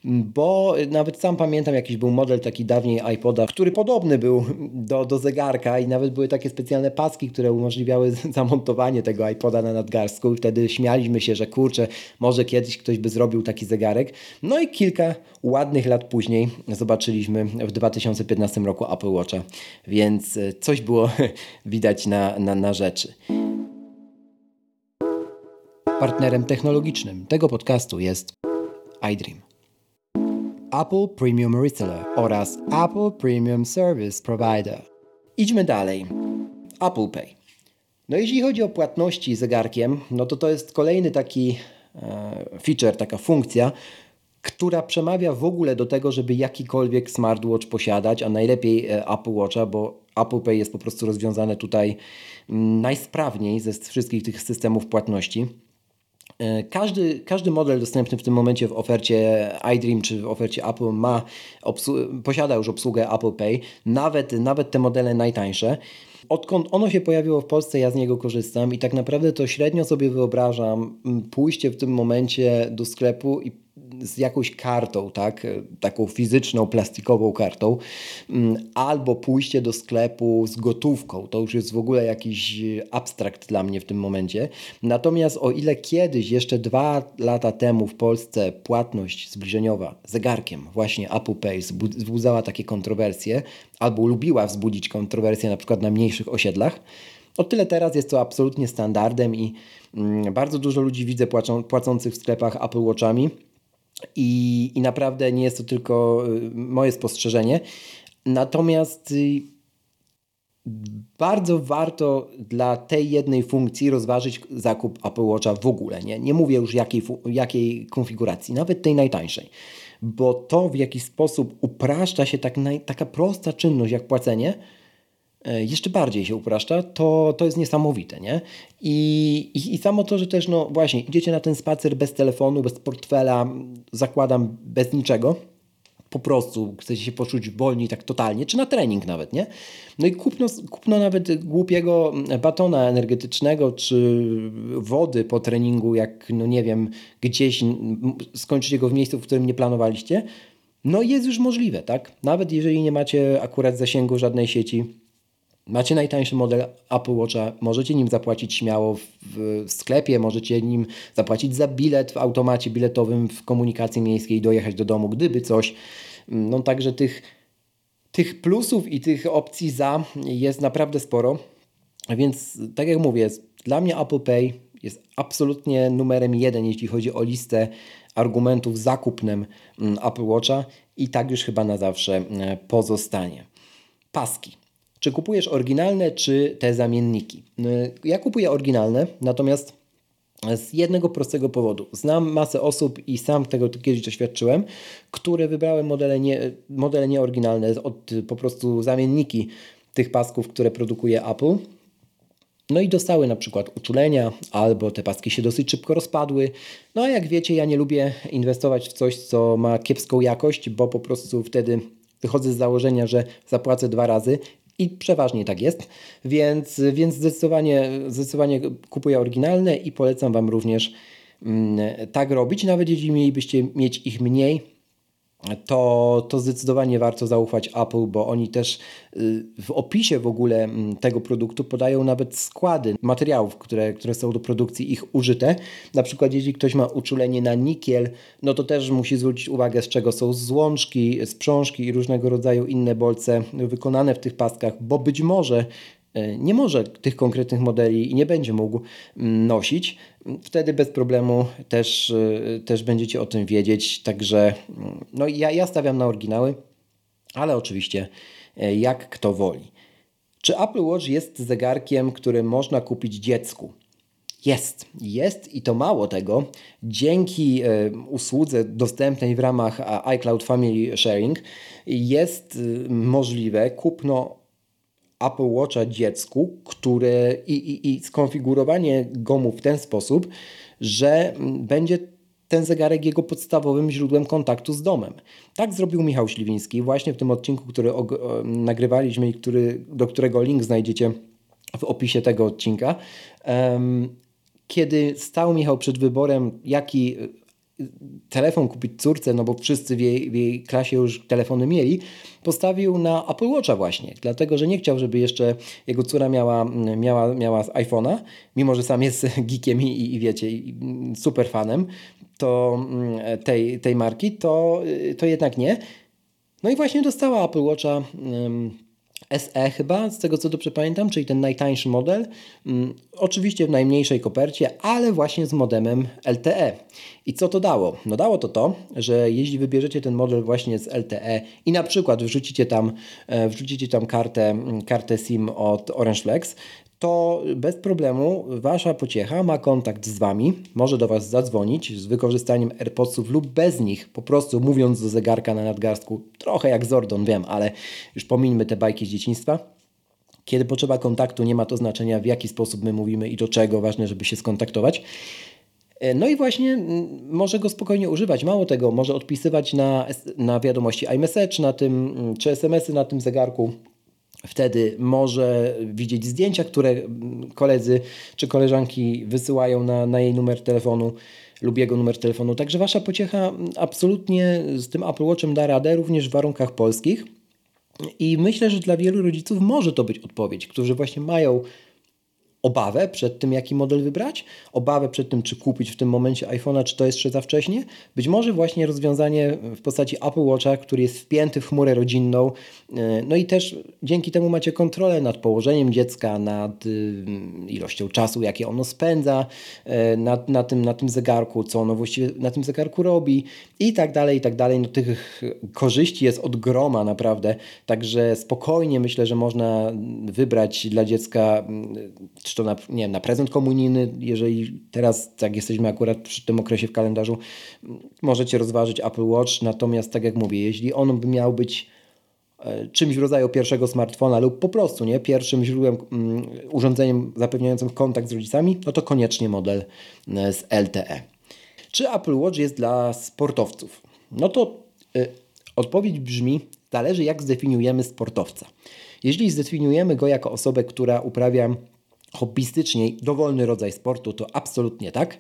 bo nawet sam pamiętam jakiś był model taki dawniej iPoda, który podobny był do, do zegarka i nawet były takie specjalne paski, które umożliwiały (laughs) zamontowanie tego iPoda na nadgarstku i wtedy śmialiśmy się, że kurczę, może kiedyś ktoś by zrobił taki zegarek. No i kilka ładnych lat później zobaczyliśmy w 2015 roku Apple Watcha, więc coś było (laughs) widać na, na, na rzeczy. Partnerem technologicznym tego podcastu jest iDream. Apple Premium Reseller oraz Apple Premium Service Provider. Idźmy dalej. Apple Pay. No jeśli chodzi o płatności zegarkiem, no to to jest kolejny taki e, feature, taka funkcja, która przemawia w ogóle do tego, żeby jakikolwiek smartwatch posiadać, a najlepiej e, Apple Watcha, bo Apple Pay jest po prostu rozwiązane tutaj mm, najsprawniej ze wszystkich tych systemów płatności. E, każdy, każdy model dostępny w tym momencie w ofercie iDream czy w ofercie Apple ma posiada już obsługę Apple Pay, nawet, nawet te modele najtańsze. Odkąd ono się pojawiło w Polsce, ja z niego korzystam i tak naprawdę to średnio sobie wyobrażam pójście w tym momencie do sklepu i z jakąś kartą, tak? taką fizyczną, plastikową kartą, mm, albo pójście do sklepu z gotówką. To już jest w ogóle jakiś abstrakt dla mnie w tym momencie. Natomiast o ile kiedyś, jeszcze dwa lata temu w Polsce płatność zbliżeniowa zegarkiem, właśnie Apple Pay, wzbudzała takie kontrowersje, albo lubiła wzbudzić kontrowersje na przykład na mniejszych osiedlach, o tyle teraz jest to absolutnie standardem i mm, bardzo dużo ludzi widzę płacą, płacących w sklepach Apple Watchami i, I naprawdę nie jest to tylko y, moje spostrzeżenie. Natomiast y, bardzo warto dla tej jednej funkcji rozważyć zakup Apple Watcha w ogóle. Nie, nie mówię już jakiej, jakiej konfiguracji, nawet tej najtańszej, bo to w jakiś sposób upraszcza się tak naj, taka prosta czynność jak płacenie jeszcze bardziej się upraszcza, to, to jest niesamowite, nie? I, i, I samo to, że też, no właśnie, idziecie na ten spacer bez telefonu, bez portfela, zakładam bez niczego, po prostu chcecie się poczuć wolniej tak totalnie, czy na trening nawet, nie? No i kupno, kupno nawet głupiego batona energetycznego, czy wody po treningu, jak, no nie wiem, gdzieś skończycie go w miejscu, w którym nie planowaliście, no jest już możliwe, tak? Nawet jeżeli nie macie akurat zasięgu żadnej sieci, Macie najtańszy model Apple Watcha, możecie nim zapłacić śmiało w, sklepie, możecie nim zapłacić za bilet w automacie biletowym w komunikacji miejskiej, dojechać do domu, gdyby coś. No także tych, tych plusów i tych opcji za jest naprawdę sporo. Więc tak jak mówię, dla mnie Apple Pay jest absolutnie numerem jeden, jeśli chodzi o listę argumentów za kupnem mm, Apple Watcha i tak już chyba na zawsze e, pozostanie. Paski. Czy kupujesz oryginalne, czy te zamienniki? E, ja kupuję oryginalne, natomiast z jednego prostego powodu. Znam masę osób i sam tego kiedyś doświadczyłem, które wybrały modele, nie, modele nieoryginalne, od po prostu zamienniki tych pasków, które produkuje Apple. No i dostały na przykład uczulenia, albo te paski się dosyć szybko rozpadły. No a jak wiecie, ja nie lubię inwestować w coś, co ma kiepską jakość, bo po prostu wtedy wychodzę z założenia, że zapłacę dwa razy i przeważnie tak jest, więc, więc zdecydowanie, zdecydowanie kupuję oryginalne i polecam Wam również mm, tak robić, nawet jeśli mielibyście mieć ich mniej, to, to zdecydowanie warto zaufać Apple, bo oni też y, w opisie w ogóle mm, tego produktu podają nawet składy materiałów, które, które są do produkcji ich użyte. Na przykład, jeśli ktoś ma uczulenie na nikiel, no to też musi zwrócić uwagę, z czego są złączki, sprzążki i różnego rodzaju inne bolce wykonane w tych paskach, bo być może nie może tych konkretnych modeli i nie będzie mógł mm, nosić, wtedy bez problemu też, e, też będziecie o tym wiedzieć. Także mm, no ja, ja stawiam na oryginały, ale oczywiście e, jak kto woli. Czy Apple Watch jest zegarkiem, który można kupić dziecku? Jest, jest i to mało tego. Dzięki usłudze dostępnej w ramach iCloud Family Sharing jest możliwe kupno Apple Watcha dziecku, które i, i, i skonfigurowanie go w ten sposób, że będzie ten zegarek jego podstawowym źródłem kontaktu z domem. Tak zrobił Michał Śliwiński właśnie w tym odcinku, który nagrywaliśmy i który, do którego link znajdziecie w opisie tego odcinka. Kiedy stał Michał przed wyborem, jaki telefon kupić córce, no bo wszyscy w jej, w jej klasie już telefony mieli, postawił na Apple Watcha właśnie, dlatego że nie chciał, żeby jeszcze jego córa miała, miała, miała iPhone'a, mimo że sam jest (laughs) geekiem i, i wiecie, super fanem to, mm, tej, tej marki, to, to jednak nie. No i właśnie dostała Apple Watcha SE chyba, z tego co dobrze pamiętam, czyli ten najtańszy model. Mm, oczywiście w najmniejszej kopercie, ale właśnie z modemem LTE. I co to dało? No dało to to, że jeśli wybierzecie ten model właśnie z LTE i na przykład wrzucicie tam, e, wrzucicie tam kartę, mm, kartę SIM od Orange Flex, to bez problemu Wasza pociecha ma kontakt z Wami, może do Was zadzwonić z wykorzystaniem AirPodsów lub bez nich, po prostu mówiąc do zegarka na nadgarstku, trochę jak Zordon, wiem, ale już pomińmy te bajki z dzieciństwa. Kiedy potrzeba kontaktu, nie ma to znaczenia w jaki sposób my mówimy i do czego, ważne, żeby się skontaktować. E, no i właśnie może go spokojnie używać. Mało tego, może odpisywać na, na wiadomości iMessage na tym, czy SMS-y na tym zegarku. Wtedy może widzieć zdjęcia, które koledzy czy koleżanki wysyłają na, na jej numer telefonu lub jego numer telefonu. Także Wasza pociecha absolutnie z tym Apple Watchem da radę, również w warunkach polskich. I myślę, że dla wielu rodziców może to być odpowiedź, którzy właśnie mają obawę przed tym, jaki model wybrać, obawę przed tym, czy kupić w tym momencie iPhone'a, czy to jest jeszcze za wcześnie. Być może właśnie rozwiązanie w postaci Apple Watcha, który jest wpięty w chmurę rodzinną. E, no i też dzięki temu macie kontrolę nad położeniem dziecka, nad y, ilością czasu, jakie ono spędza e, na, na, tym, na tym zegarku, co ono właściwie na tym zegarku robi i tak dalej, i tak dalej. No tych korzyści jest od groma naprawdę, także spokojnie myślę, że można wybrać dla dziecka czy to na, nie wiem, na prezent komunijny, jeżeli teraz, jak jesteśmy akurat przy tym okresie w kalendarzu, możecie rozważyć Apple Watch, natomiast tak jak mówię, jeśli on by miał być e, czymś w rodzaju pierwszego smartfona lub po prostu nie pierwszym źródłem, um, urządzeniem zapewniającym kontakt z rodzicami, no to koniecznie model e, z LTE. Czy Apple Watch jest dla sportowców? No to y, odpowiedź brzmi, zależy jak zdefiniujemy sportowca. Jeśli zdefiniujemy go jako osobę, która uprawia hobbystycznie dowolny rodzaj sportu, to absolutnie tak.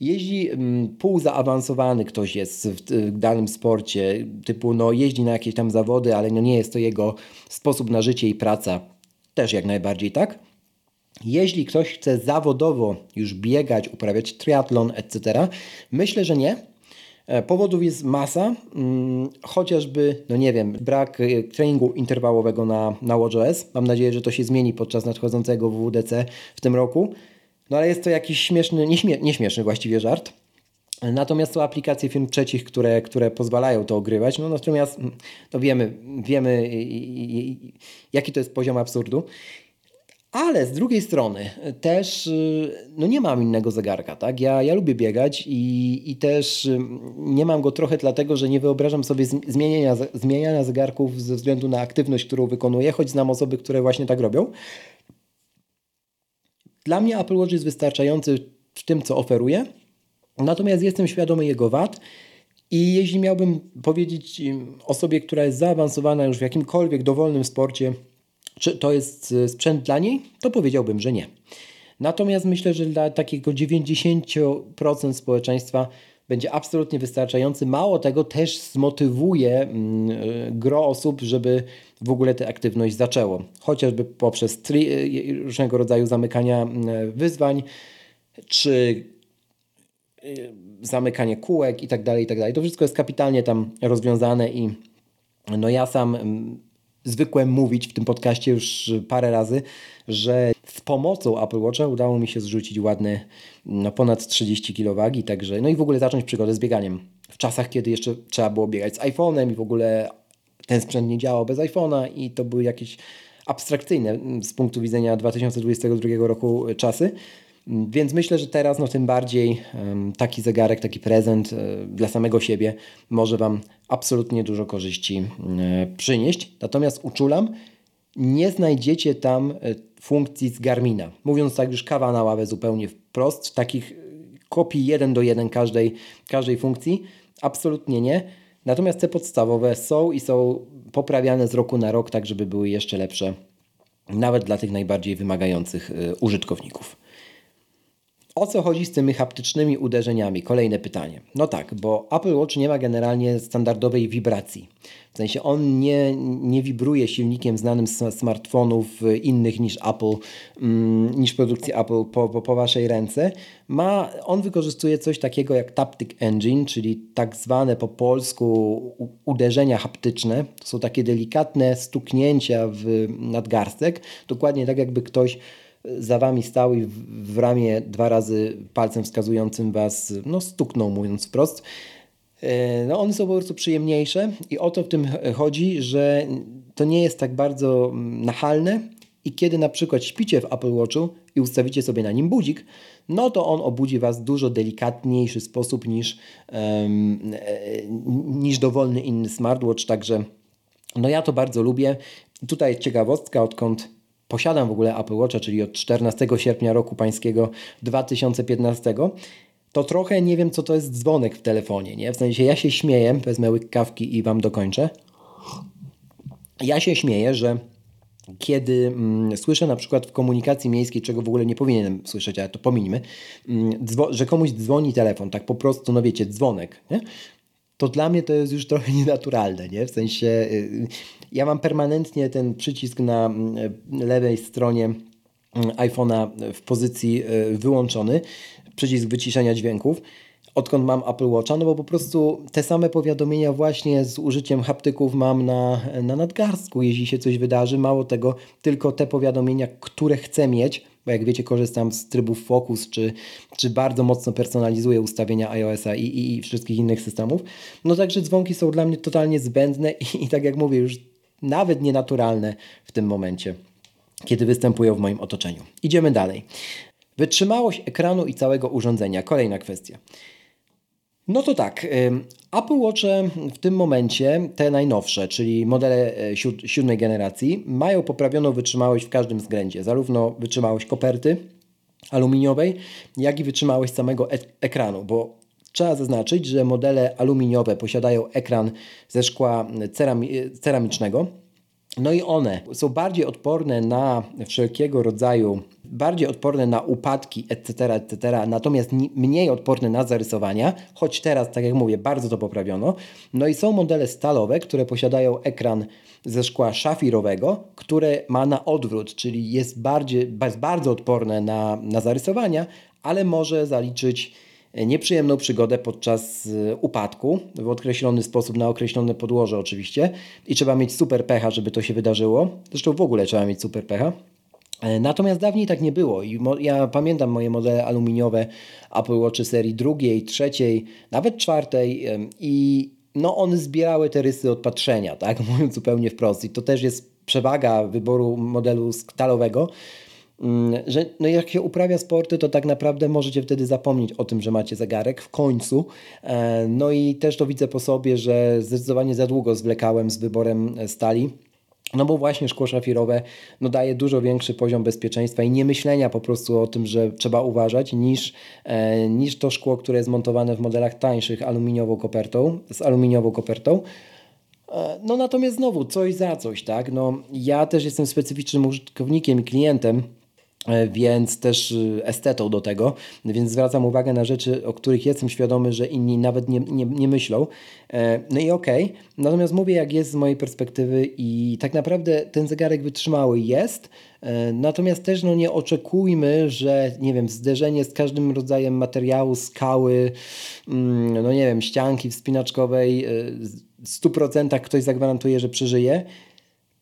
Jeśli mm, półzaawansowany ktoś jest w, danym sporcie, typu no, jeździ na jakieś tam zawody, ale no, nie jest to jego sposób na życie i praca, też jak najbardziej tak. Jeśli ktoś chce zawodowo już biegać, uprawiać triatlon, etc., myślę, że nie, powodów jest masa, mm, chociażby, no nie wiem, brak e, treningu interwałowego na, na WatchOS. Mam nadzieję, że to się zmieni podczas nadchodzącego WWDC w tym roku. No ale jest to jakiś śmieszny, nieśmie, nieśmieszny właściwie żart. Natomiast są aplikacje firm trzecich, które, które pozwalają to ogrywać. No natomiast to wiemy, wiemy jaki to jest poziom absurdu. Ale z drugiej strony też no nie mam innego zegarka. Tak? Ja, ja lubię biegać i, i też nie mam go trochę dlatego, że nie wyobrażam sobie zmieniania, zmieniania zegarków ze względu na aktywność, którą wykonuję, choć znam osoby, które właśnie tak robią. Dla mnie Apple Watch jest wystarczający w tym, co oferuje Natomiast jestem świadomy jego wad i jeśli miałbym powiedzieć osobie, która jest zaawansowana już w jakimkolwiek dowolnym sporcie, czy to jest e, sprzęt dla niej, to powiedziałbym, że nie. Natomiast myślę, że dla takiego 90% społeczeństwa będzie absolutnie wystarczający. Mało tego, też zmotywuje mm, e, gro osób, żeby w ogóle tę aktywność zaczęło. Chociażby poprzez e, różnego rodzaju zamykania wyzwań, czy zamykanie kółek i tak dalej, i tak dalej. To wszystko jest kapitalnie tam rozwiązane i no ja sam zwykłem mówić w tym podcaście już parę razy, że z pomocą Apple Watcha udało mi się zrzucić ładne no ponad 30 kg także no i w ogóle zacząć przygodę z bieganiem. W czasach, kiedy jeszcze trzeba było biegać z iPhone'em i w ogóle ten sprzęt nie działał bez iPhone'a i to były jakieś abstrakcyjne z punktu widzenia 2022 roku czasy. Więc myślę, że teraz no tym bardziej taki zegarek, taki prezent e, dla samego siebie może Wam absolutnie dużo korzyści e, przynieść. Natomiast uczulam, nie znajdziecie tam e, funkcji z Garmina. Mówiąc tak już kawa na ławę zupełnie wprost, takich kopii jeden do jeden każdej, każdej funkcji, absolutnie nie. Natomiast te podstawowe są i są poprawiane z roku na rok, tak żeby były jeszcze lepsze, nawet dla tych najbardziej wymagających użytkowników. O co chodzi z tymi haptycznymi uderzeniami? Kolejne pytanie. No tak, bo Apple Watch nie ma generalnie standardowej wibracji. W sensie on nie, nie wibruje silnikiem znanym z smartfonów innych niż Apple, mm, niż produkcji Apple po, po, po waszej ręce. Ma, on wykorzystuje coś takiego jak Taptic Engine, czyli tak zwane po polsku uderzenia haptyczne. To są takie delikatne stuknięcia w nadgarstek, dokładnie tak jakby ktoś za wami stał i w ramię dwa razy palcem wskazującym was no, stuknął, mówiąc wprost. E, no, one są po prostu przyjemniejsze i o to w tym chodzi, że to nie jest tak bardzo mm, nachalne i kiedy na przykład śpicie w Apple Watchu i ustawicie sobie na nim budzik, no to on obudzi Was w dużo delikatniejszy sposób niż, um, niż dowolny inny smartwatch, także no ja to bardzo lubię. Tutaj ciekawostka, odkąd posiadam w ogóle Apple Watcha, czyli od 14 sierpnia roku pańskiego 2015, to trochę nie wiem, co to jest dzwonek w telefonie. Nie? W sensie ja się śmieję, wezmę łyk kawki i Wam dokończę. Ja się śmieję, że kiedy mm, słyszę na przykład w komunikacji miejskiej, czego w ogóle nie powinienem słyszeć, ale to pominimy, mm, że komuś dzwoni telefon, tak po prostu, no wiecie, dzwonek, nie? To dla mnie to jest już trochę (laughs) nienaturalne, nie? W sensie y, ja mam permanentnie ten przycisk na mm, lewej stronie mm, iPhone'a w pozycji y, wyłączony, przycisk wyciszenia dźwięków odkąd mam Apple Watcha, no bo po prostu te same powiadomienia właśnie z użyciem haptyków mam na, na nadgarstku, jeśli się coś wydarzy. Mało tego, tylko te powiadomienia, które chcę mieć, bo jak wiecie, korzystam z trybów Focus, czy, czy bardzo mocno personalizuję ustawienia iOS-a i, i, i wszystkich innych systemów. No także dzwonki są dla mnie totalnie zbędne i, i tak jak mówię, już nawet nienaturalne w tym momencie, kiedy występują w moim otoczeniu. Idziemy dalej. Wytrzymałość ekranu i całego urządzenia. Kolejna kwestia. No to tak, Apple Watche w tym momencie, te najnowsze, czyli modele e, siódmej generacji, mają poprawioną wytrzymałość w każdym względzie. Zarówno wytrzymałość koperty aluminiowej, jak i wytrzymałość samego e ekranu, bo trzeba zaznaczyć, że modele aluminiowe posiadają ekran ze szkła cerami ceramicznego, no i one są bardziej odporne na wszelkiego rodzaju, bardziej odporne na upadki, etc., etc., natomiast mniej odporne na zarysowania, choć teraz, tak jak mówię, bardzo to poprawiono. No i są modele stalowe, które posiadają ekran ze szkła szafirowego, które ma na odwrót, czyli jest, bardziej, jest bardzo odporne na, na zarysowania, ale może zaliczyć nieprzyjemną przygodę podczas y, upadku w określony sposób, na określone podłoże oczywiście i trzeba mieć super pecha, żeby to się wydarzyło. Zresztą w ogóle trzeba mieć super pecha. E, natomiast dawniej tak nie było i ja pamiętam moje modele aluminiowe Apple Watch serii drugiej, trzeciej, nawet czwartej i no one zbierały te rysy od patrzenia, tak, (laughs) mówiąc zupełnie wprost i to też jest przewaga wyboru modelu stalowego, że no jak się uprawia sporty, to tak naprawdę możecie wtedy zapomnieć o tym, że macie zegarek w końcu. E, no i też to widzę po sobie, że zdecydowanie za długo zwlekałem z wyborem stali. No bo właśnie szkło szafirowe no daje dużo większy poziom bezpieczeństwa i nie myślenia po prostu o tym, że trzeba uważać, niż, e, niż to szkło, które jest montowane w modelach tańszych aluminiową kopertą, z aluminiową kopertą. E, no natomiast znowu, coś za coś, tak? No, ja też jestem specyficznym użytkownikiem i klientem, e, więc też e, estetą do tego, więc zwracam uwagę na rzeczy, o których jestem świadomy, że inni nawet nie, nie, nie myślą. No i okej, okay. natomiast mówię jak jest z mojej perspektywy i tak naprawdę ten zegarek wytrzymały jest, natomiast też no nie oczekujmy, że nie wiem, zderzenie z każdym rodzajem materiału, skały, mm, no nie wiem, ścianki wspinaczkowej, 100% ktoś zagwarantuje, że przeżyje.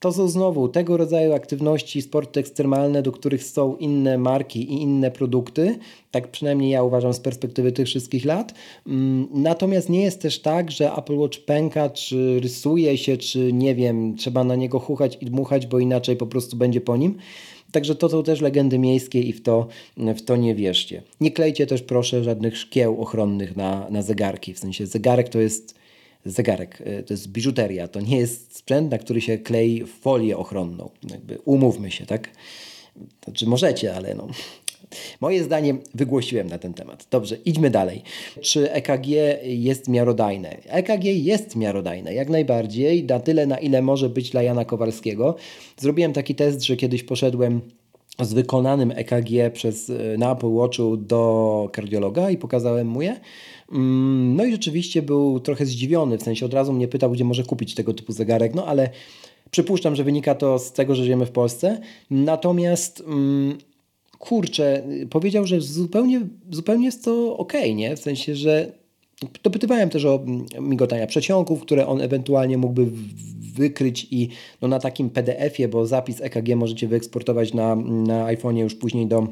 To są znowu tego rodzaju aktywności, sporty ekstremalne, do których są inne marki i inne produkty. Tak przynajmniej ja uważam z perspektywy tych wszystkich lat. Mm, natomiast nie jest też tak, że Apple Watch pęka, czy rysuje się, czy nie wiem, trzeba na niego chuchać i dmuchać, bo inaczej po prostu będzie po nim. Także to są też legendy miejskie i w to, w to nie wierzcie. Nie klejcie też proszę żadnych szkieł ochronnych na, na zegarki. W sensie zegarek to jest zegarek. E, to jest biżuteria, to nie jest sprzęt, na który się klei folię ochronną. Jakby umówmy się, tak? Znaczy możecie, ale no. Moje zdanie wygłosiłem na ten temat. Dobrze, idźmy dalej. Czy EKG jest miarodajne? EKG jest miarodajne, jak najbardziej, na tyle, na ile może być dla Jana Kowalskiego. Zrobiłem taki test, że kiedyś poszedłem z wykonanym EKG przez, e, na Apple Watchu do kardiologa i pokazałem mu je. Mm, no i rzeczywiście był trochę zdziwiony, w sensie od razu mnie pytał, gdzie może kupić tego typu zegarek, no ale przypuszczam, że wynika to z tego, że żyjemy w Polsce. Natomiast mm, kurczę, powiedział, że zupełnie, zupełnie jest to ok, nie? W sensie, że dopytywałem też o mm, migotania przeciągów, które on ewentualnie mógłby wykryć i no na takim PDF-ie, bo zapis EKG możecie wyeksportować na, na iPhone'ie już później do,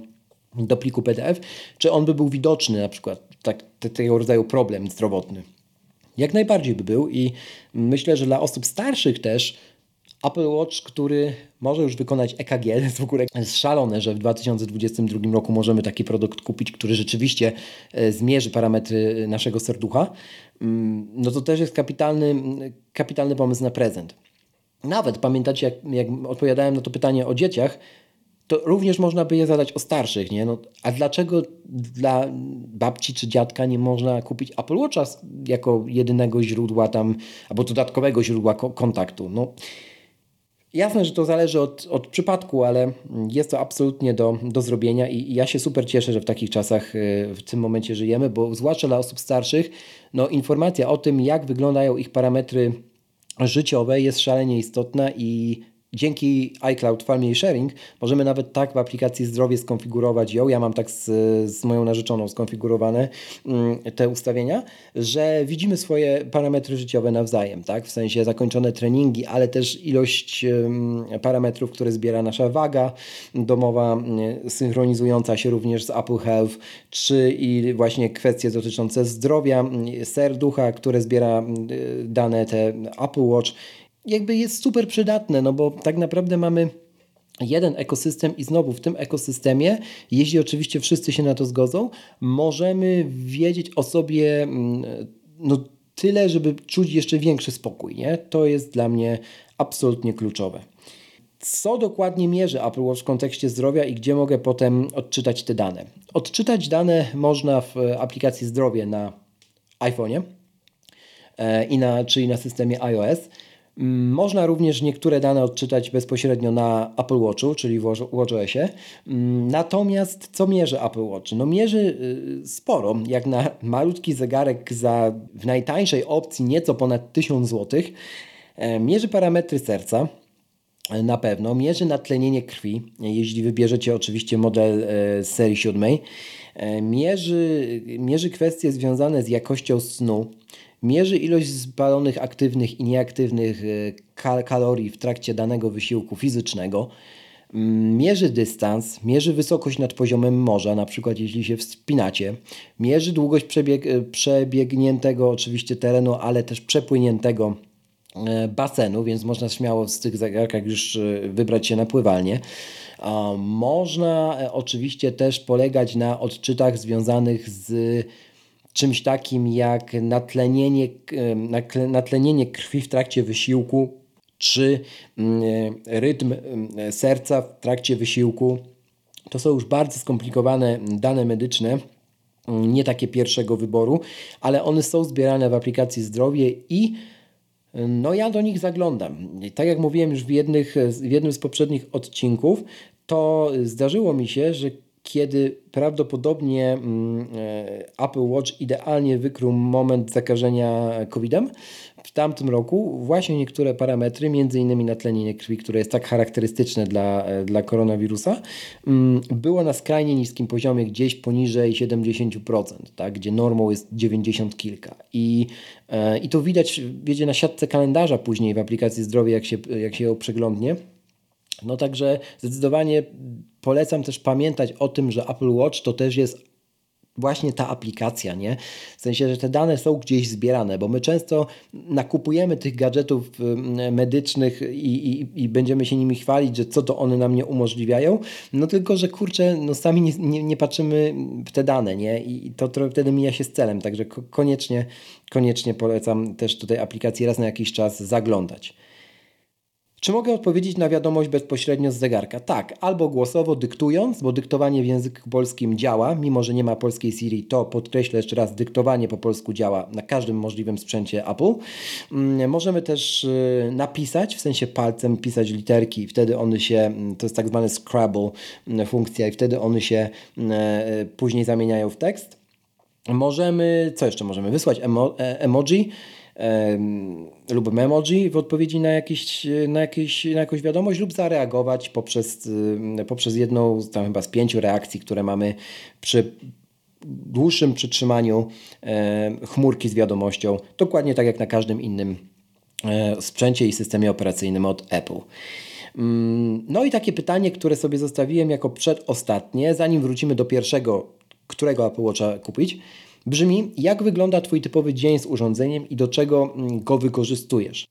do pliku PDF, czy on by był widoczny na przykład tak, tego rodzaju problem zdrowotny. Jak najbardziej by był i myślę, że dla osób starszych też Apple Watch, który może już wykonać EKG, jest (laughs) w ogóle szalone, że w 2022 roku możemy taki produkt kupić, który rzeczywiście e, zmierzy parametry naszego serducha, mm, no to też jest kapitalny, kapitalny pomysł na prezent. Nawet pamiętacie, jak, jak odpowiadałem na to pytanie o dzieciach, to również można by je zadać o starszych, nie? No, a dlaczego dla babci czy dziadka nie można kupić Apple Watcha jako jedynego źródła tam, albo dodatkowego źródła kontaktu? No, jasne, że to zależy od, od przypadku, ale jest to absolutnie do, do zrobienia i, ja się super cieszę, że w takich czasach y, w tym momencie żyjemy, bo zwłaszcza dla osób starszych, no informacja o tym, jak wyglądają ich parametry życiowe jest szalenie istotna i Dzięki iCloud Family Sharing możemy nawet tak w aplikacji Zdrowie skonfigurować ją. Ja mam tak z, z moją narzeczoną skonfigurowane mm, te ustawienia, że widzimy swoje parametry życiowe nawzajem, tak? W sensie zakończone treningi, ale też ilość parametrów, które zbiera nasza waga domowa, mm, synchronizująca się również z Apple Health, czy i właśnie kwestie dotyczące zdrowia, mm, serducha, które zbiera dane te Apple Watch jakby jest super przydatne, no bo tak naprawdę mamy jeden ekosystem i znowu w tym ekosystemie, jeśli oczywiście wszyscy się na to zgodzą, możemy wiedzieć o sobie mm, no, tyle, żeby czuć jeszcze większy spokój. Nie? To jest dla mnie absolutnie kluczowe. Co dokładnie mierzy Apple Watch w kontekście zdrowia i gdzie mogę potem odczytać te dane? Odczytać dane można w aplikacji Zdrowie na iPhone'ie e, czyli na systemie iOS. Mm, można również niektóre dane odczytać bezpośrednio na Apple Watchu, czyli w WatchOSie. Mm, natomiast co mierzy Apple Watch? No mierzy y, sporo, jak na malutki zegarek za w najtańszej opcji nieco ponad 1000 zł. E, mierzy parametry serca, e, na pewno. Mierzy natlenienie krwi, jeśli wybierzecie oczywiście model z e, serii 7. Mierzy, mierzy kwestie związane z jakością snu, Mierzy ilość spalonych aktywnych i nieaktywnych e, kal kalorii w trakcie danego wysiłku fizycznego. mm, mierzy dystans, mierzy wysokość nad poziomem morza, na przykład jeśli się wspinacie, mierzy długość przebieg, przebiegniętego oczywiście terenu, ale też przepłyniętego e, basenu, więc można śmiało z tych zegarkach już e, wybrać się na pływalnię. Można e, oczywiście też polegać na odczytach związanych z czymś takim jak natlenienie, natlenienie krwi w trakcie wysiłku, czy mm, rytm mm, serca w trakcie wysiłku. To są już bardzo skomplikowane dane medyczne, mm, nie takie pierwszego wyboru, ale one są zbierane w aplikacji Zdrowie i no ja do nich zaglądam. tak jak mówiłem już w, jednych, w jednym z poprzednich odcinków, to zdarzyło mi się, że kiedy prawdopodobnie mm, e, Apple Watch idealnie wykrył moment zakażenia COVID-em. W tamtym roku właśnie niektóre parametry, innymi natlenienie krwi, które jest tak charakterystyczne dla, e, dla koronawirusa, mm, było na skrajnie niskim poziomie, gdzieś poniżej 70%, tak, gdzie normą jest 90 kilka. I, e, i to widać wiecie, na siatce kalendarza później w aplikacji zdrowia, jak się, jak się ją przeglądnie. No także zdecydowanie polecam też pamiętać o tym, że Apple Watch to też jest właśnie ta aplikacja, nie? W sensie, że te dane są gdzieś zbierane, bo my często nakupujemy tych gadżetów medycznych i, i, i, będziemy się nimi chwalić, że co to one nam nie umożliwiają, no tylko, że kurczę, no sami nie, nie, nie patrzymy w te dane, nie? I to trochę wtedy mija się z celem, także koniecznie, koniecznie polecam też tutaj aplikacji raz na jakiś czas zaglądać. Czy mogę odpowiedzieć na wiadomość bezpośrednio z zegarka? Tak, albo głosowo dyktując, bo dyktowanie w języku polskim działa, mimo że nie ma polskiej Siri, to podkreślę jeszcze raz, dyktowanie po polsku działa na każdym możliwym sprzęcie Apple. Mm, możemy też y, napisać, w sensie palcem pisać literki, wtedy one się, mm, to jest tak zwany Scrabble mm, funkcja i wtedy one się y, później zamieniają w tekst. Możemy, co jeszcze możemy? Wysłać emo, e, emoji lub memoji w odpowiedzi na, jakieś, na, jakieś, na jakąś wiadomość lub zareagować poprzez, poprzez jedną tam chyba z pięciu reakcji, które mamy przy dłuższym przytrzymaniu chmurki z wiadomością, dokładnie tak jak na każdym innym e, sprzęcie i systemie operacyjnym od Apple. Mm, no i takie pytanie, które sobie zostawiłem jako przedostatnie, zanim wrócimy do pierwszego, którego Apple Watcha kupić brzmi: Jak wygląda Twój typowy dzień z urządzeniem i do czego mm, go wykorzystujesz?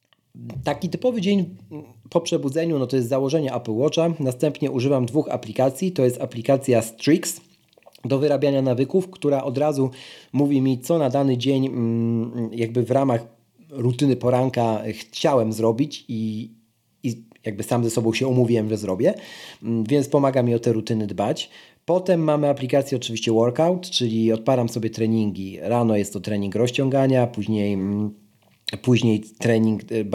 Taki typowy dzień mm, po przebudzeniu no to jest założenie Apple Watcha. Następnie używam dwóch aplikacji. To jest aplikacja Strix do wyrabiania nawyków, która od razu mówi mi, co na dany dzień, mm, jakby w ramach rutyny poranka chciałem zrobić i, i jakby sam ze sobą się umówiłem, że zrobię, więc pomaga mi o te rutyny dbać. Potem mamy aplikację oczywiście Workout, czyli odparam sobie treningi. Rano jest to trening rozciągania, później mm, Później trening, e,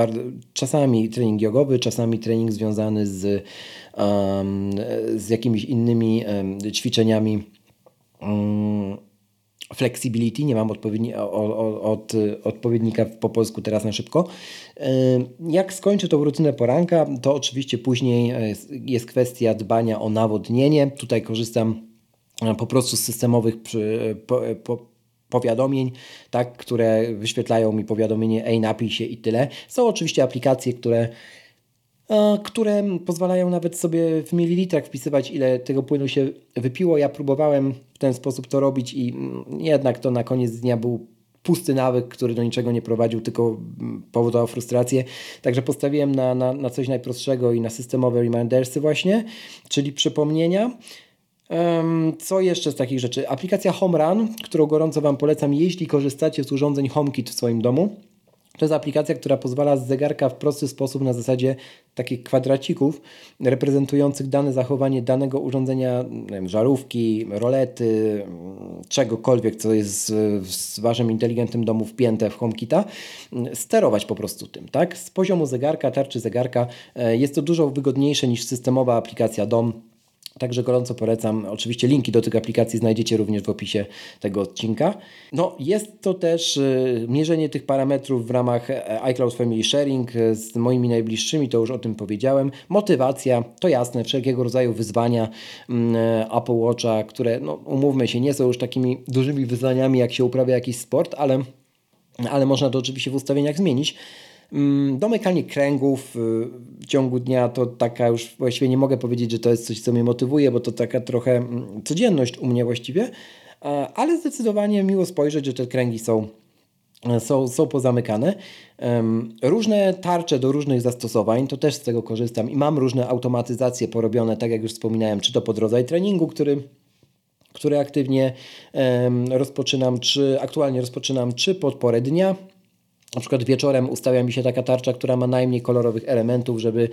czasami trening jogowy, czasami trening związany z, um, z jakimiś innymi um, ćwiczeniami um, flexibility, nie mam odpowiedni, od, odpowiednika po polsku teraz na szybko. Jak skończę tą rutynę poranka, to oczywiście później jest, jest kwestia dbania o nawodnienie. Tutaj korzystam po prostu z systemowych przy, po, po, powiadomień, tak, które wyświetlają mi powiadomienie ej napij się i tyle. Są oczywiście aplikacje, które które pozwalają nawet sobie w mililitrach wpisywać, ile tego płynu się wypiło. Ja próbowałem w ten sposób to robić i mm, jednak to na koniec dnia był pusty nawyk, który do niczego nie prowadził, tylko mm, powodował frustrację. Także postawiłem na, na, na coś najprostszego i na systemowe remindersy właśnie, czyli przypomnienia. Co jeszcze z takich rzeczy? Aplikacja HomeRun, którą gorąco Wam polecam, jeśli korzystacie z urządzeń HomeKit w swoim domu. To jest aplikacja, która pozwala z zegarka w prosty sposób na zasadzie takich kwadracików reprezentujących dane zachowanie danego urządzenia, wiem, żarówki, rolety, czegokolwiek, co jest w Waszym inteligentnym domu wpięte w HomeKita, sterować po prostu tym. Tak? Z poziomu zegarka, tarczy zegarka e, jest to dużo wygodniejsze niż systemowa aplikacja DOM, Także gorąco polecam. Oczywiście linki do tych aplikacji znajdziecie również w opisie tego odcinka. No, jest to też y, mierzenie tych parametrów w ramach e, iCloud Family Sharing e, z moimi najbliższymi, to już o tym powiedziałem. Motywacja, to jasne, wszelkiego rodzaju wyzwania mm, e, Apple Watcha, które, no, umówmy się, nie są już takimi dużymi wyzwaniami, jak się uprawia jakiś sport, ale, ale można to oczywiście w ustawieniach zmienić. Mm, domykanie kręgów y, w ciągu dnia to taka już właściwie nie mogę powiedzieć, że to jest coś, co mnie motywuje, bo to taka trochę mm, codzienność u mnie właściwie, ale zdecydowanie miło spojrzeć, że te kręgi są są, są pozamykane. Różne tarcze do różnych zastosowań, to też z tego korzystam i mam różne automatyzacje porobione, tak jak już wspominałem, czy to pod rodzaj treningu, który który aktywnie rozpoczynam, czy aktualnie rozpoczynam, czy pod porę dnia. Na przykład wieczorem ustawia mi się taka tarcza, która ma najmniej kolorowych elementów, żeby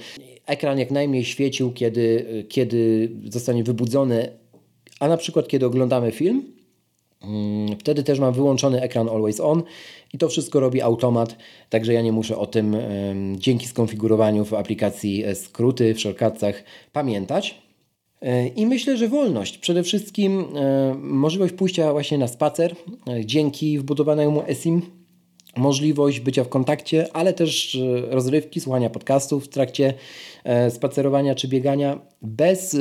ekran jak najmniej świecił, kiedy, kiedy zostanie wybudzony, a na przykład kiedy oglądamy film. Mm, wtedy też mam wyłączony ekran Always On i to wszystko robi automat, także ja nie muszę o tym dzięki skonfigurowaniu w aplikacji e, skróty w shortcutsach pamiętać. E, I myślę, że wolność. Przede wszystkim e, możliwość pójścia właśnie na spacer dzięki wbudowanemu eSIM, możliwość bycia w kontakcie, ale też rozrywki, słuchania podcastów w trakcie spacerowania czy biegania bez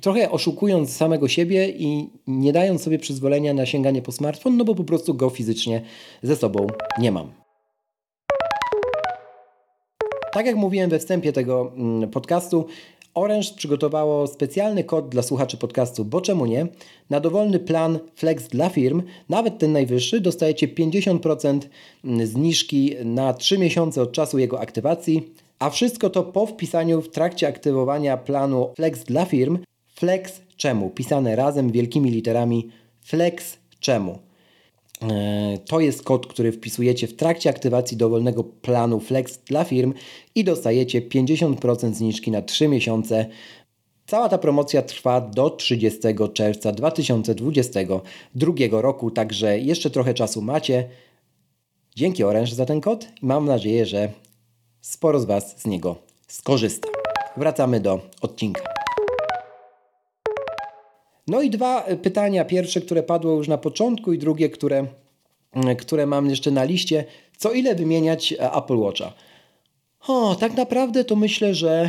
trochę oszukując samego siebie i nie dając sobie przyzwolenia na sięganie po smartfon, no bo po prostu go fizycznie ze sobą nie mam. Tak jak mówiłem we wstępie tego mm, podcastu, Orange przygotowało specjalny kod dla słuchaczy podcastu, bo czemu nie? Na dowolny plan Flex dla firm, nawet ten najwyższy, dostajecie 50% zniżki na 3 miesiące od czasu jego aktywacji, a wszystko to po wpisaniu w trakcie aktywowania planu Flex dla firm. Flex czemu? Pisane razem wielkimi literami Flex czemu? E, to jest kod, który wpisujecie w trakcie aktywacji dowolnego planu Flex dla firm i dostajecie 50% zniżki na 3 miesiące. Cała ta promocja trwa do 30 czerwca 2022 roku, także jeszcze trochę czasu macie. Dzięki Orange za ten kod i mam nadzieję, że sporo z Was z niego skorzysta. Wracamy do odcinka. No i dwa e, pytania. Pierwsze, które padło już na początku, i drugie, które, e, które mam jeszcze na liście. Co ile wymieniać e, Apple Watcha? O, tak naprawdę to myślę, że,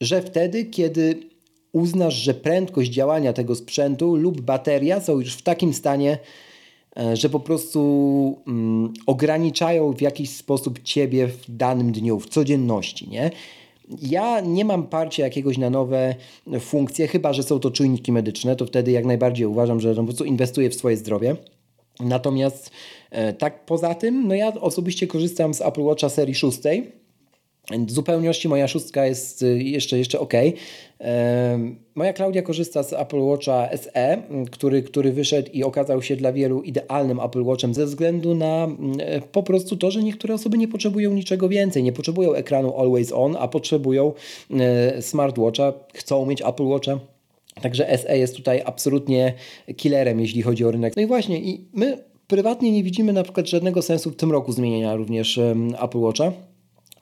że wtedy, kiedy uznasz, że prędkość działania tego sprzętu lub bateria są już w takim stanie, że po prostu mm, ograniczają w jakiś sposób ciebie w danym dniu, w codzienności, nie? Ja nie mam parcia jakiegoś na nowe funkcje, chyba że są to czujniki medyczne, to wtedy jak najbardziej uważam, że po prostu inwestuję w swoje zdrowie. Natomiast e, tak poza tym, no ja osobiście korzystam z Apple Watcha serii 6 w zupełności moja szóstka jest y, jeszcze, jeszcze ok. Moja Klaudia korzysta z Apple Watcha SE, który, który wyszedł i okazał się dla wielu idealnym Apple Watchem ze względu na e, po prostu to, że niektóre osoby nie potrzebują niczego więcej. Nie potrzebują ekranu Always On, a potrzebują e, smartwatcha, chcą mieć Apple Watcha. Także SE jest tutaj absolutnie killerem, jeśli chodzi o rynek. No i właśnie, i my prywatnie nie widzimy na przykład żadnego sensu w tym roku zmienienia również Apple Watcha.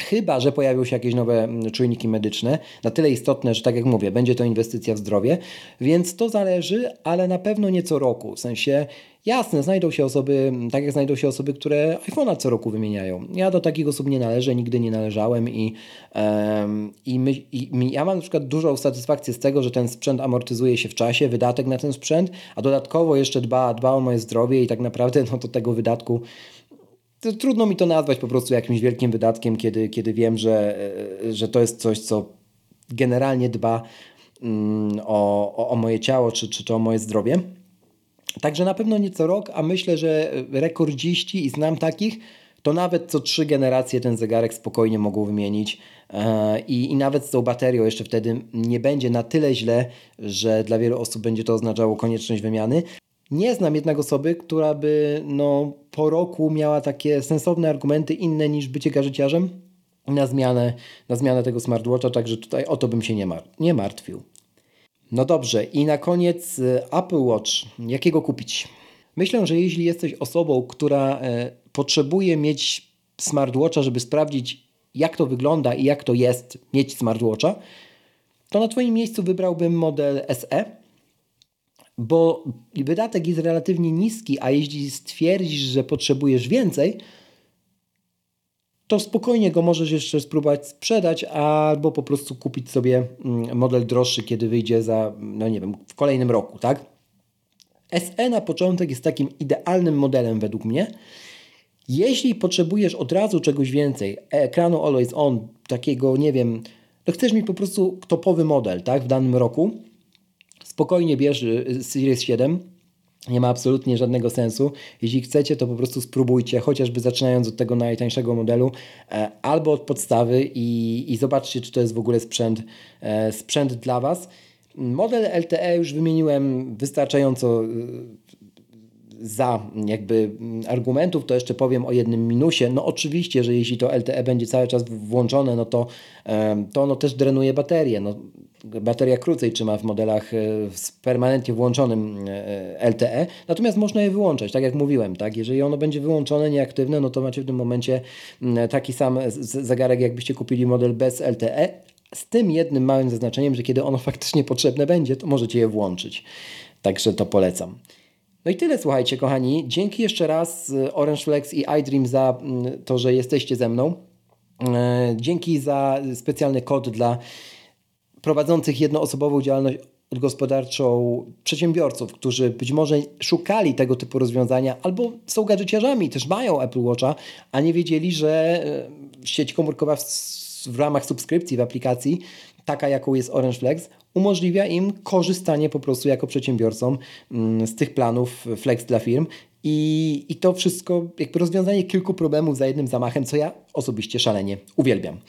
Chyba, że pojawią się jakieś nowe mm, czujniki medyczne, na tyle istotne, że tak jak mówię, będzie to inwestycja w zdrowie, więc to zależy, ale na pewno nie co roku. W sensie, jasne, znajdą się osoby, tak jak znajdą się osoby, które iPhone'a co roku wymieniają. Ja do takich osób nie należę, nigdy nie należałem i, um, i, my, i ja mam na przykład dużą satysfakcję z tego, że ten sprzęt amortyzuje się w czasie, wydatek na ten sprzęt, a dodatkowo jeszcze dba, dba o moje zdrowie i tak naprawdę no to tego wydatku trudno mi to nazwać po prostu jakimś wielkim wydatkiem, kiedy, kiedy wiem, że, e, że to jest coś, co generalnie dba mm, o, o, o moje ciało czy, czy to o moje zdrowie. Także na pewno nie co rok, a myślę, że rekordziści i znam takich, to nawet co trzy generacje ten zegarek spokojnie mogą wymienić. E, I, I nawet z tą baterią jeszcze wtedy nie będzie na tyle źle, że dla wielu osób będzie to oznaczało konieczność wymiany. Nie znam jednak osoby, która by no, po roku miała takie sensowne argumenty inne niż bycie gażyciarzem na zmianę, na zmianę tego smartwatcha, także tutaj o to bym się nie, mar nie martwił. No dobrze, i na koniec y, Apple Watch. Jakiego kupić? Myślę, że jeśli jesteś osobą, która e, potrzebuje mieć smartwatcha, żeby sprawdzić, jak to wygląda i jak to jest mieć smartwatcha, to na Twoim miejscu wybrałbym model SE bo wydatek jest relatywnie niski, a jeśli stwierdzisz, że potrzebujesz więcej, to spokojnie go możesz jeszcze spróbować sprzedać, albo po prostu kupić sobie mm, model droższy, kiedy wyjdzie za, no nie wiem, w kolejnym roku, tak? SE na początek jest takim idealnym modelem według mnie. Jeśli potrzebujesz od razu czegoś więcej, ekranu Always On, takiego, nie wiem, no chcesz mi po prostu topowy model tak, w danym roku, spokojnie bierz y, Series 7, nie ma absolutnie żadnego sensu. Jeśli chcecie, to po prostu spróbujcie, chociażby zaczynając od tego najtańszego modelu, e, albo od podstawy i, i zobaczcie, czy to jest w ogóle sprzęt, e, sprzęt dla Was. Model LTE już wymieniłem wystarczająco y, za jakby argumentów, to jeszcze powiem o jednym minusie. No oczywiście, że jeśli to LTE będzie cały czas włączone, no to, to ono też drenuje baterię. No, bateria krócej trzyma w modelach e, z permanentnie włączonym e, LTE, natomiast można je wyłączać, tak jak mówiłem, tak? jeżeli ono będzie wyłączone, nieaktywne, no to macie w tym momencie taki sam zegarek, jakbyście kupili model bez LTE, z tym jednym małym zaznaczeniem, że kiedy ono (laughs) faktycznie potrzebne będzie, to możecie je włączyć. Także to polecam. No i tyle, słuchajcie, kochani. Dzięki jeszcze raz y, Orange Flex i iDream za to, że jesteście ze mną. E, dzięki za specjalny kod dla prowadzących jednoosobową działalność gospodarczą przedsiębiorców, którzy być może szukali tego typu rozwiązania albo są gadżeciarzami, też mają Apple Watcha, a nie wiedzieli, że e, sieć komórkowa w, w ramach subskrypcji w aplikacji, taka jaką jest Orange Flex, umożliwia im korzystanie po prostu jako przedsiębiorcom mm, z tych planów Flex dla firm. I, I to wszystko, jakby rozwiązanie kilku problemów za jednym zamachem, co ja osobiście szalenie uwielbiam.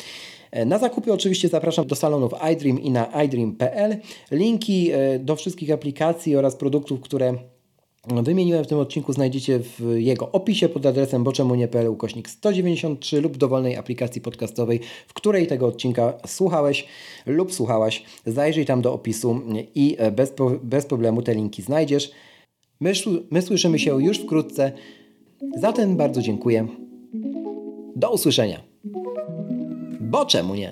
E, na zakupy oczywiście zapraszam do salonów iDream i na iDream.pl. Linki e, do wszystkich aplikacji oraz produktów, które wymieniłem w tym odcinku znajdziecie w jego opisie pod adresem boczemunie.pl ukośnik 193 lub dowolnej aplikacji podcastowej, w której tego odcinka słuchałeś lub słuchałaś. Zajrzyj tam do opisu i e, bez, bez problemu te linki znajdziesz. My, my słyszymy się już wkrótce. Zatem bardzo dziękuję. Do usłyszenia. Bo czemu nie?